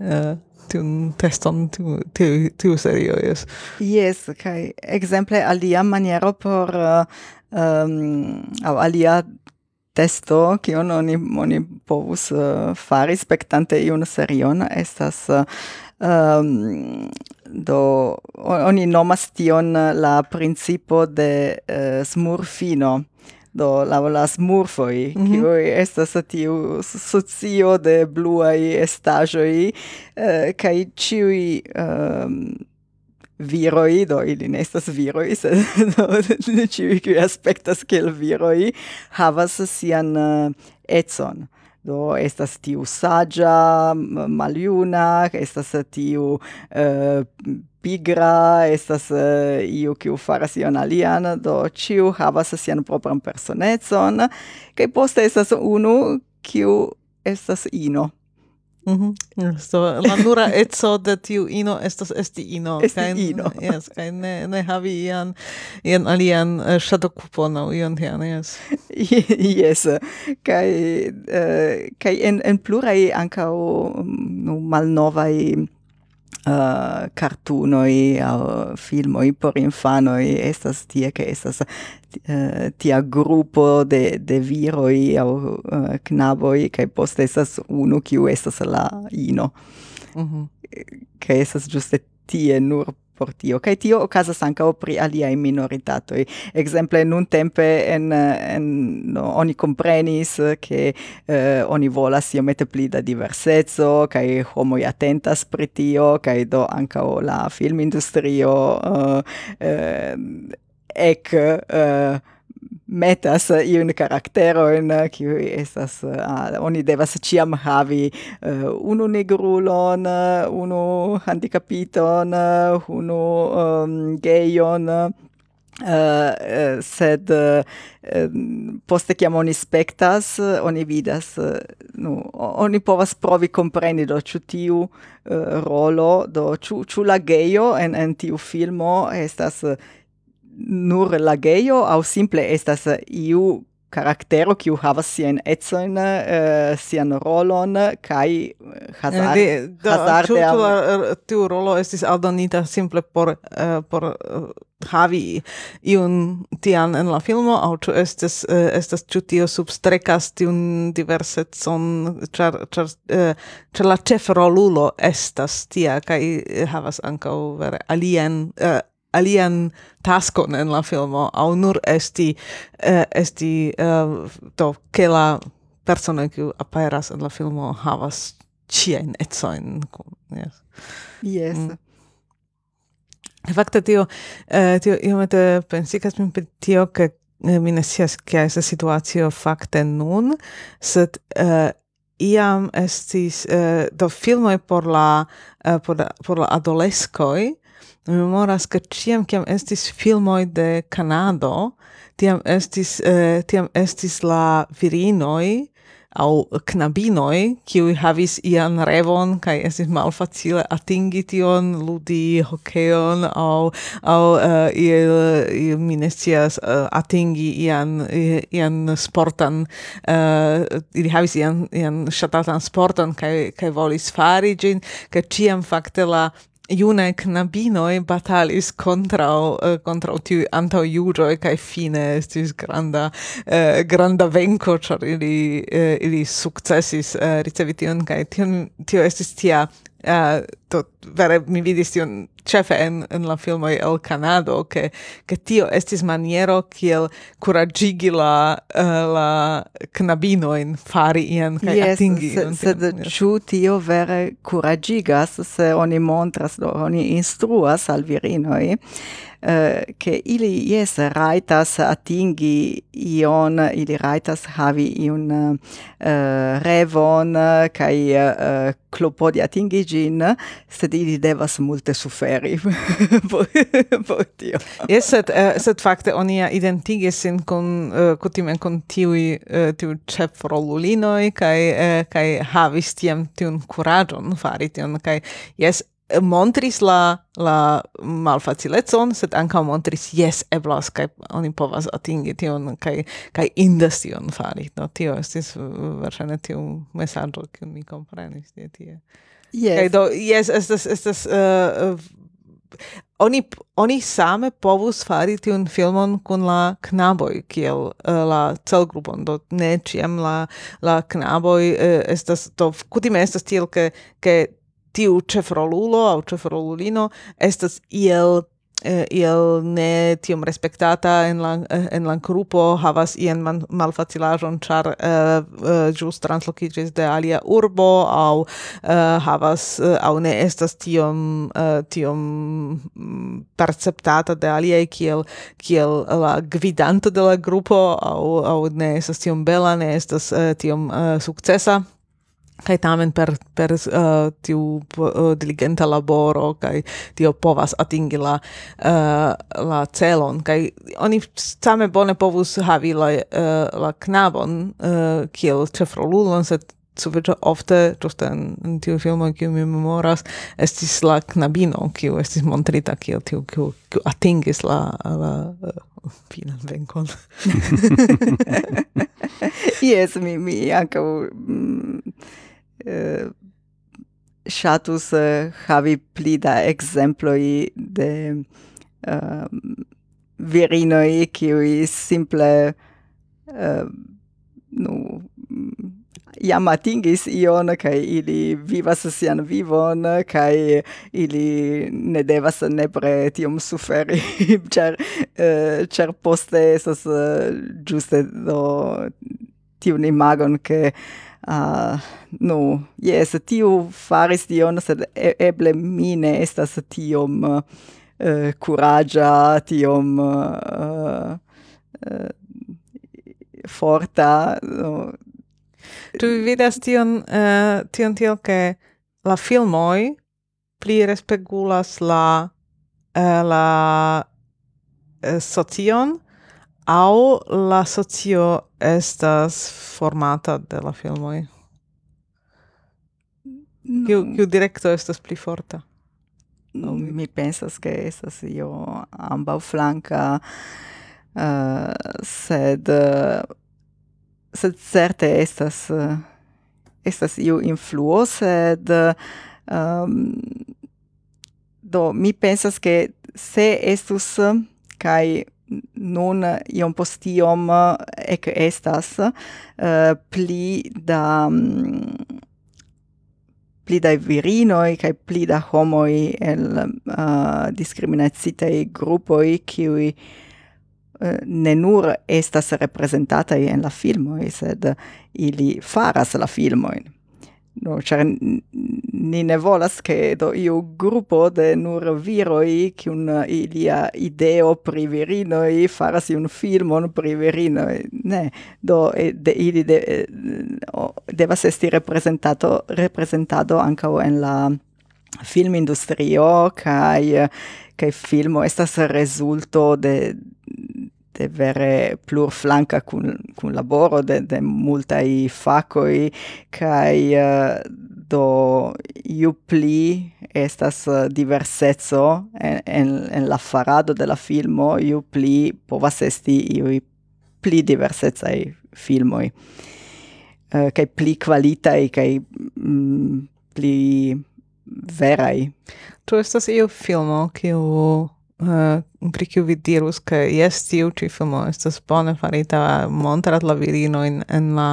[SPEAKER 2] uh, tiun teston tiu tiu, tiu serio jes.
[SPEAKER 3] Jes, kaj ekzemple alia maniero por uh, um, aŭ alia testo kion oni oni povus uh, fari spektante iun serion estas uh, um, do oni nomas tion eh, la principo de uh, smurfino do la la smurfoi mm -hmm. kiu estas tiu socio de bluai estajoi uh, eh, kaj ciui um, ehm, viroi, do ili ne estas viroi, se do ciui qui aspectas kiel viroi, havas sian uh, etson do estas tiu saĝa maljuna estas tiu uh, pigra estas uh, iu kiu faras ion alian. Do ĉiu havas sian propran personecon. Kaj poste estas unu kiu estas ino.
[SPEAKER 2] Mhm. Mm so la nura etso de tiu ino estas esti ino.
[SPEAKER 3] Esti kain, ino.
[SPEAKER 2] Yes, kai ne, ne havi ian, ian alian eh, uh, shadokupon au ion tian, yes.
[SPEAKER 3] yes, kai, uh, eh, kai en, en plurai ancao mm, um, malnovai uh, cartunoi au filmoi por infanoi estas tie che estas uh, tia gruppo de de viroi au uh, knaboi che poste estas unu kiu estas la ino. Mm-hmm. che Mm -hmm. Estas giuste tie nur por tio. Kaj tio okazas ankaŭ pri aliaj minoritatoj. Ekzemple nuntempe en, en no, oni komprenis, ke eh, oni volas iomete pli da diverseco, kaj homoj atentas pri tio, kaj do ankaŭ la filmindustrio eh, eh ek... Eh, metas iun karakteroin, eh, kiui estas, uh, oni devas ciam havi uh, unu negrulon, unu handicapiton, unu um, geion, Uh, sed uh, poste kiam oni spektas oni vidas nu oni povas provi kompreni do ĉu tiu uh, rolo do ĉu ĉu la gejo en en tiu filmo estas nur lageio au simple estas eh, iu karaktero kiu havas sian ecojn, uh, eh, sian rolon kaj eh, hazard,
[SPEAKER 2] De, hazarde. Ĉu la, er, tiu rolo estis aldonita simple por uh, por uh, havi iun tian en la filmo aŭ ĉu estes uh, estas tu tio substrekas tiun diversecon char, char, uh, char la ĉefrolulo estas tia kaj havas ankaŭ vere alien uh, alian taskon en la filmo au nur esti uh, esti uh, to ke la persona kiu aperas en la filmo havas cien etsoin yes
[SPEAKER 3] yes mm.
[SPEAKER 2] Fakte tio, eh, tio iomete pensikas min per tio, che eh, mi ne scias kia estas situacio fakte nun, sed eh, iam estis eh, do filmoj por la eh, por, por la adoleskoj Mi memoras che ciam ciam estis filmoi de Kanado, tiam estis eh, tiam estis la virinoj au knabinoj kiuj havis ian revon kaj estis malfacile atingi tion ludi hokeon au au uh, eh, iel mi minestias uh, eh, atingi ian ian sportan uh, ili havis ian ian ŝatatan sportan, kaj kaj volis fari gin, kaj ciam fakte la iune knabinoi batalis contra uh, eh, kontraŭ anto antaŭjuĝoj kai fine estis granda uh, granda venko char ili uh, ili successis uh, ricevi tion kaj tio estis tia uh, to vere mi vidis tion cefe en, en la filmoj el Kanado, ke, ke tio estis maniero kiel kuragigi la, uh, la knabinoin fari ien kaj
[SPEAKER 3] yes,
[SPEAKER 2] atingi.
[SPEAKER 3] Se, sed ĉu tio vere kuragigas se oni montras, do, oni instruas al virinoj Uh, eh, ili yes raitas atingi ion ili raitas havi iun uh, revon kai uh, clopodi atingi gin sed ili devas multe suferi por, tio.
[SPEAKER 2] Yes, sed, uh, sed fakte oni identigis sin kun, eh, uh, kutime kun tiui, uh, eh, tiu cep rolulinoi, kai, uh, kai havis tiam tiun curagion fari tion, kai yes, montris la la malfacilecon, sed ankaŭ montris jes eblas kaj oni povas atingi tion kaj kaj indas tion fari. No tio estis verŝajne tiu mesaĝo kiun mi komprenis de tie.
[SPEAKER 3] Yes.
[SPEAKER 2] Kaj do, yes, estas, estas, uh, uh, oni, oni same povus fari tiun filmon kun la knaboj, kiel uh, la celgrupon, do ne ĉiam la, la knaboj uh, estas, do kutime estas tiel, ke, ke tiu ĉefrolulo au ĉefrolulino estas iel eh, iel ne tiom respektata en la eh, en la grupo havas ien man, malfacilajon char eh, eh, ĵus translokiĝis de alia urbo au eh, havas eh, aŭ ne estas tiom eh, tiom mm, perceptata de alia kiel kiel la gvidanto de la grupo au au ne estas tiom bela ne estas eh, tiom eh, successa kai tamen per per uh, tiu uh, diligenta laboro kai tio povas atingi la uh, la celon kai oni same bone povus havi la uh, la knabon uh, kiel ĉefrolulon sed sufiĉe ofte ĝuste en, en tiu filmo kiu mi memoras estis la knabino kiu estis montrita kiel tiu kiu, kiu atingis la la uh, finan venkon.
[SPEAKER 3] Yes, mi mi ankaŭ mm, Eh, ŝatus eh, havi pli da exemploi de um, virinoi qui simple nu iam atingis ion kaj ili vivas sian vivon kaj ili ne devas nepre tiom suferi. Cer, uh, cer poste esas uh, giuste do tiun imagon ke uh, nu, yes, tiu faris tion, sed e eble mi ne estas tiom eh, uh, curagia, tiom uh, uh, forta.
[SPEAKER 2] No. Tu vidas tion, uh, tion tiel, che la filmoi pli respegulas la uh, la uh, socion au la socio estas formata de la filmoi? Mm, no. Kiu, kiu directo estas pli forta?
[SPEAKER 3] Mm, no, mi pensas che estas io ambaŭ flanca uh, sed uh, sed certe estas uh, estas io influo sed uh, um, do mi pensas che se estus uh, kai nun iom post iom eh, ec estas uh, pli da um, pli da virinoi kai pli da homoi el eh, uh, discriminacitai grupoi qui uh, ne nur estas representatai en la filmoi, sed ili faras la filmoin no char ni ne volas che do io gruppo de nur viroi che un ilia ideo pri virinoi faras un filmon pri virinoi. Ne do de ili de, devas esti representato representado anche en la film industrio kai kai filmo estas resulto de de vere plur flanca cun, cun laboro de, de multai facoi, cae uh, do iu pli estas eh, uh, diversezzo en, en, en la farado de la filmo, iu pli povas esti iu pli diversezai filmoi, uh, cae pli qualitai, kai mm, pli verai.
[SPEAKER 2] Tu estas iu filmo, kiu Eh, pri kiu vi dirus ke jes tiu ĉi filmo estas bone farita montrat la virinojn en la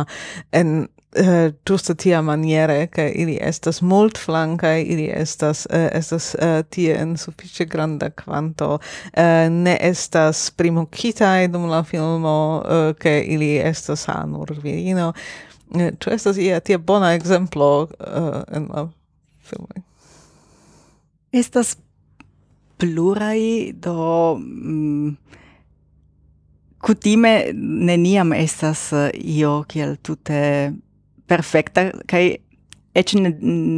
[SPEAKER 2] en uh, tia maniere ke ili estas multflankaj ili estas uh, estas uh, tie en sufiĉe granda kvanto uh, ne estas primokitaj dum la filmo uh, ke ili estas ha nur virino ĉu uh, estas ia tia bona ekzemplo uh, en la filmo?
[SPEAKER 3] Estas plurai do mm, kutime neniam estas io kiel tute perfekta kaj ec ne,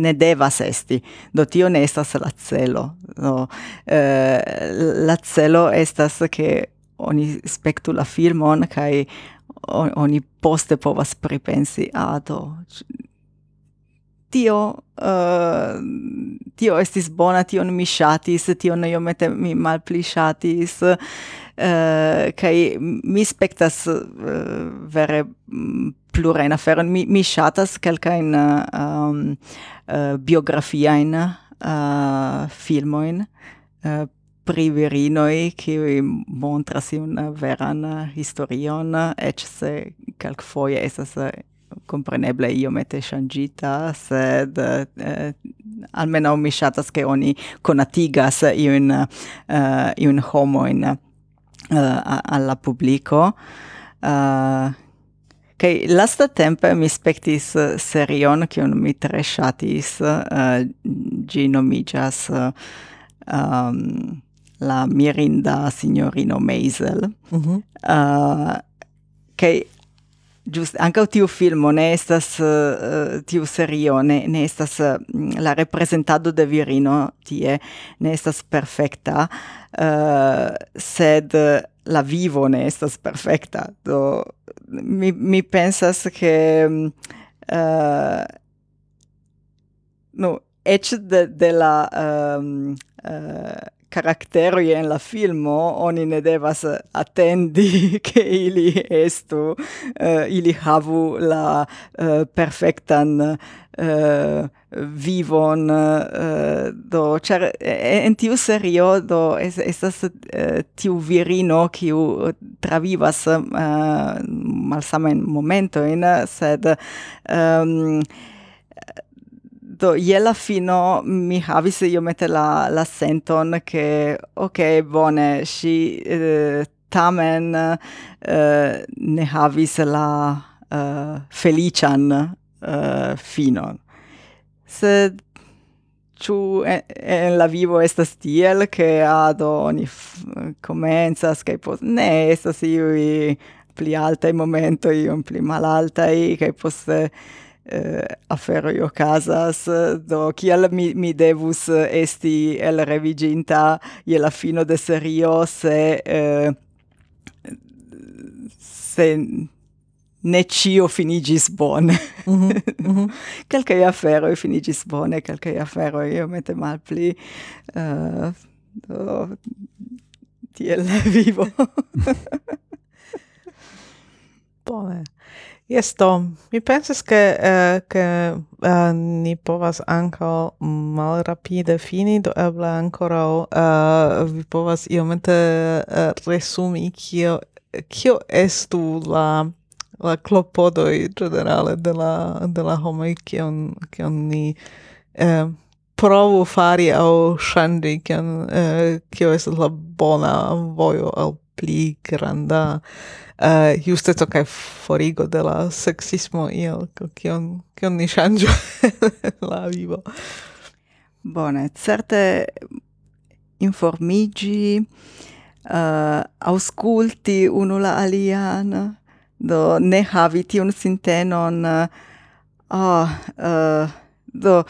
[SPEAKER 3] ne devas esti. Do tio ne estas la celo do eh, la celo estas ke oni spektu la filmon kaj oni poste povas pripensi a do tio uh, tio estis bona tio mi ŝatis tion iomete mi malpli ŝatis uh, kai mi spektas uh, vere mm, plurajn aferojn. Mi mi ŝatas kelkajn um, uh, biografiajn uh, filmoin uh, pri virinoi qui montras un uh, veran uh, historion, ec se calc foie esas uh, compreneble iomete shangita sed eh, almeno mi shatas che oni conatigas in uh, in homo in uh, alla publico eh, uh, Kai lasta tempe mi spectis serion kiun mi tre shatis uh, gi nomigas uh, um, la mirinda signorino Maisel. Mm -hmm. uh, kai Giusto, anche il tuo film non è stato, uh, eh, eh, serio, ne, ne è stato, mm, la rappresentato da virino, tie, ne è stato perfetta, uh, eh, sed la vivo ne è stato perfetta. Do, mi, mi pensas che, uh, no, ecce de, de la, um, uh, caractero en la filmo oni ne devas eh, attendi che ili estu uh, ili havu la uh, perfectan uh, vivon uh, do char en tiu serio do es, estas uh, tiu virino kiu travivas uh, malsamen momentojn sed um, do je la fino mi havis iomete la la senton che ok bone si uh, eh, tamen uh, ne havis la uh, felician uh, finon. Sed ciu en, la vivo estas tiel che ah, ado oni comenzas che pos ne estas iui pli altai momento iom pli malaltai i che eh, eh, io casas do kial mi, mi devus eh, esti el reviginta je la fino de serio se eh, se ne cio finigis bone. Mm -hmm. mm -hmm. Finigis bone, calcai io mette mal pli. Uh, eh, do, tiel vivo.
[SPEAKER 2] bone. Yes, to. Mi pensas che eh, che uh, eh, ni povas mal rapide fini, do eble ankoraŭ eh, vi povas iomete uh, resumi kio kio estu la la klopodoj generale de la de la on che kion ni eh, provo fari aŭ che kion eh, kio estas la bona voio al pli granda eh, uh, justeco kaj forigo de la seksismo iel kion kion ni ŝanĝu la vivo
[SPEAKER 3] bone certe informigi, eh, uh, ausculti unu la alian do ne havi tiun sintenon ah uh, uh, do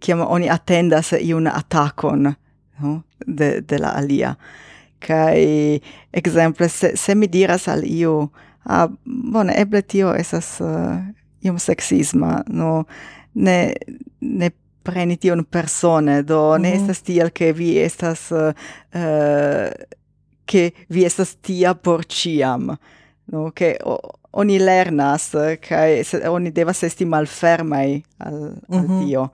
[SPEAKER 3] kiam oni attendas iun atakon no? de de la alia kai exemple se, se mi diras al iu a ah, bone eble tio esas uh, iom sexisma no ne ne preni tion persone do mm -hmm. estas tiel ke vi estas uh, ke vi estas tia por ciam no che oni lernas eh, kai se, oni devas esti malfermai al, al mm -hmm. tio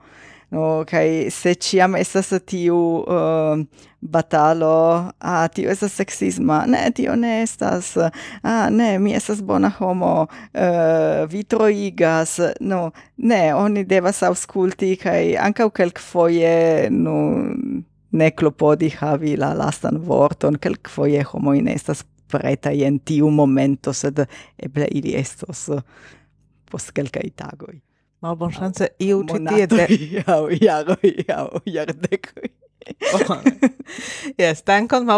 [SPEAKER 3] no kai se ciam estas tiu uh, batalo a ah, tio estas sexisma ne tio ne estas a ah, ne mi estas bona homo uh, vitroigas no ne oni devas auskulti kai anka ankaŭ kelkfoje no ne klopodi havi la lastan vorton. Kelkfoje homo in estas preta in tiu momento sed eble ili estos post kelkaj tagoj. Malbonë shanë se
[SPEAKER 2] i u që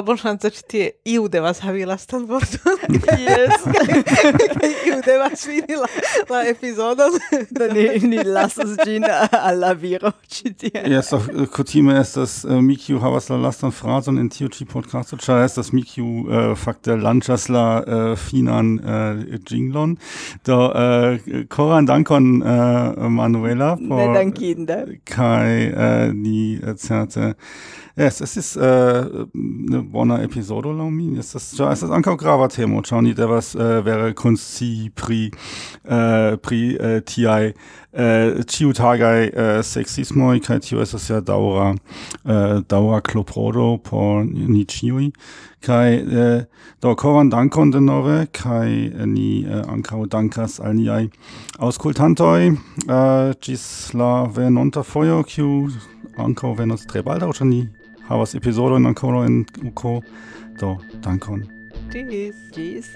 [SPEAKER 2] bon chance ĉi tie iu devas havi lastan vorton.
[SPEAKER 3] Yes.
[SPEAKER 2] Kaj iu devas fini la, la epizodon.
[SPEAKER 3] Do ni, ni lasas ĝin al la viro ĉi tie.
[SPEAKER 1] Yes, kutime estas uh, Mikiu havas la lastan frazon in tiu ĉi podcasto, ĉar estas Mikiu uh, fakte lanĉas la uh, finan uh, jinglon. Do uh, koran dankon uh, Manuela
[SPEAKER 3] por ne dankinde.
[SPEAKER 1] Kaj uh, ni uh, certe Yes, estis uh, äh, ne bona epizodo laŭ mi. ja, es ist ankaŭ grava temo, ĉar ni devas äh, vere konscii pri äh, pri uh, tiaj äh, ĉiutagaj äh, uh, äh, seksismoj kaj tio estas ja daŭra äh, daŭra Kloprodo por ni ĉiuj. Kaj uh, do koran dankon denove kaj ni äh, ankaŭ dankas al niaj aŭskultantoj uh, ĝis la venonta fojo kiu ankaŭ venos tre baldaŭ, ĉar ni havas epizodo in ancora in UK. Do, dankon.
[SPEAKER 2] Tschüss.
[SPEAKER 3] Tschüss.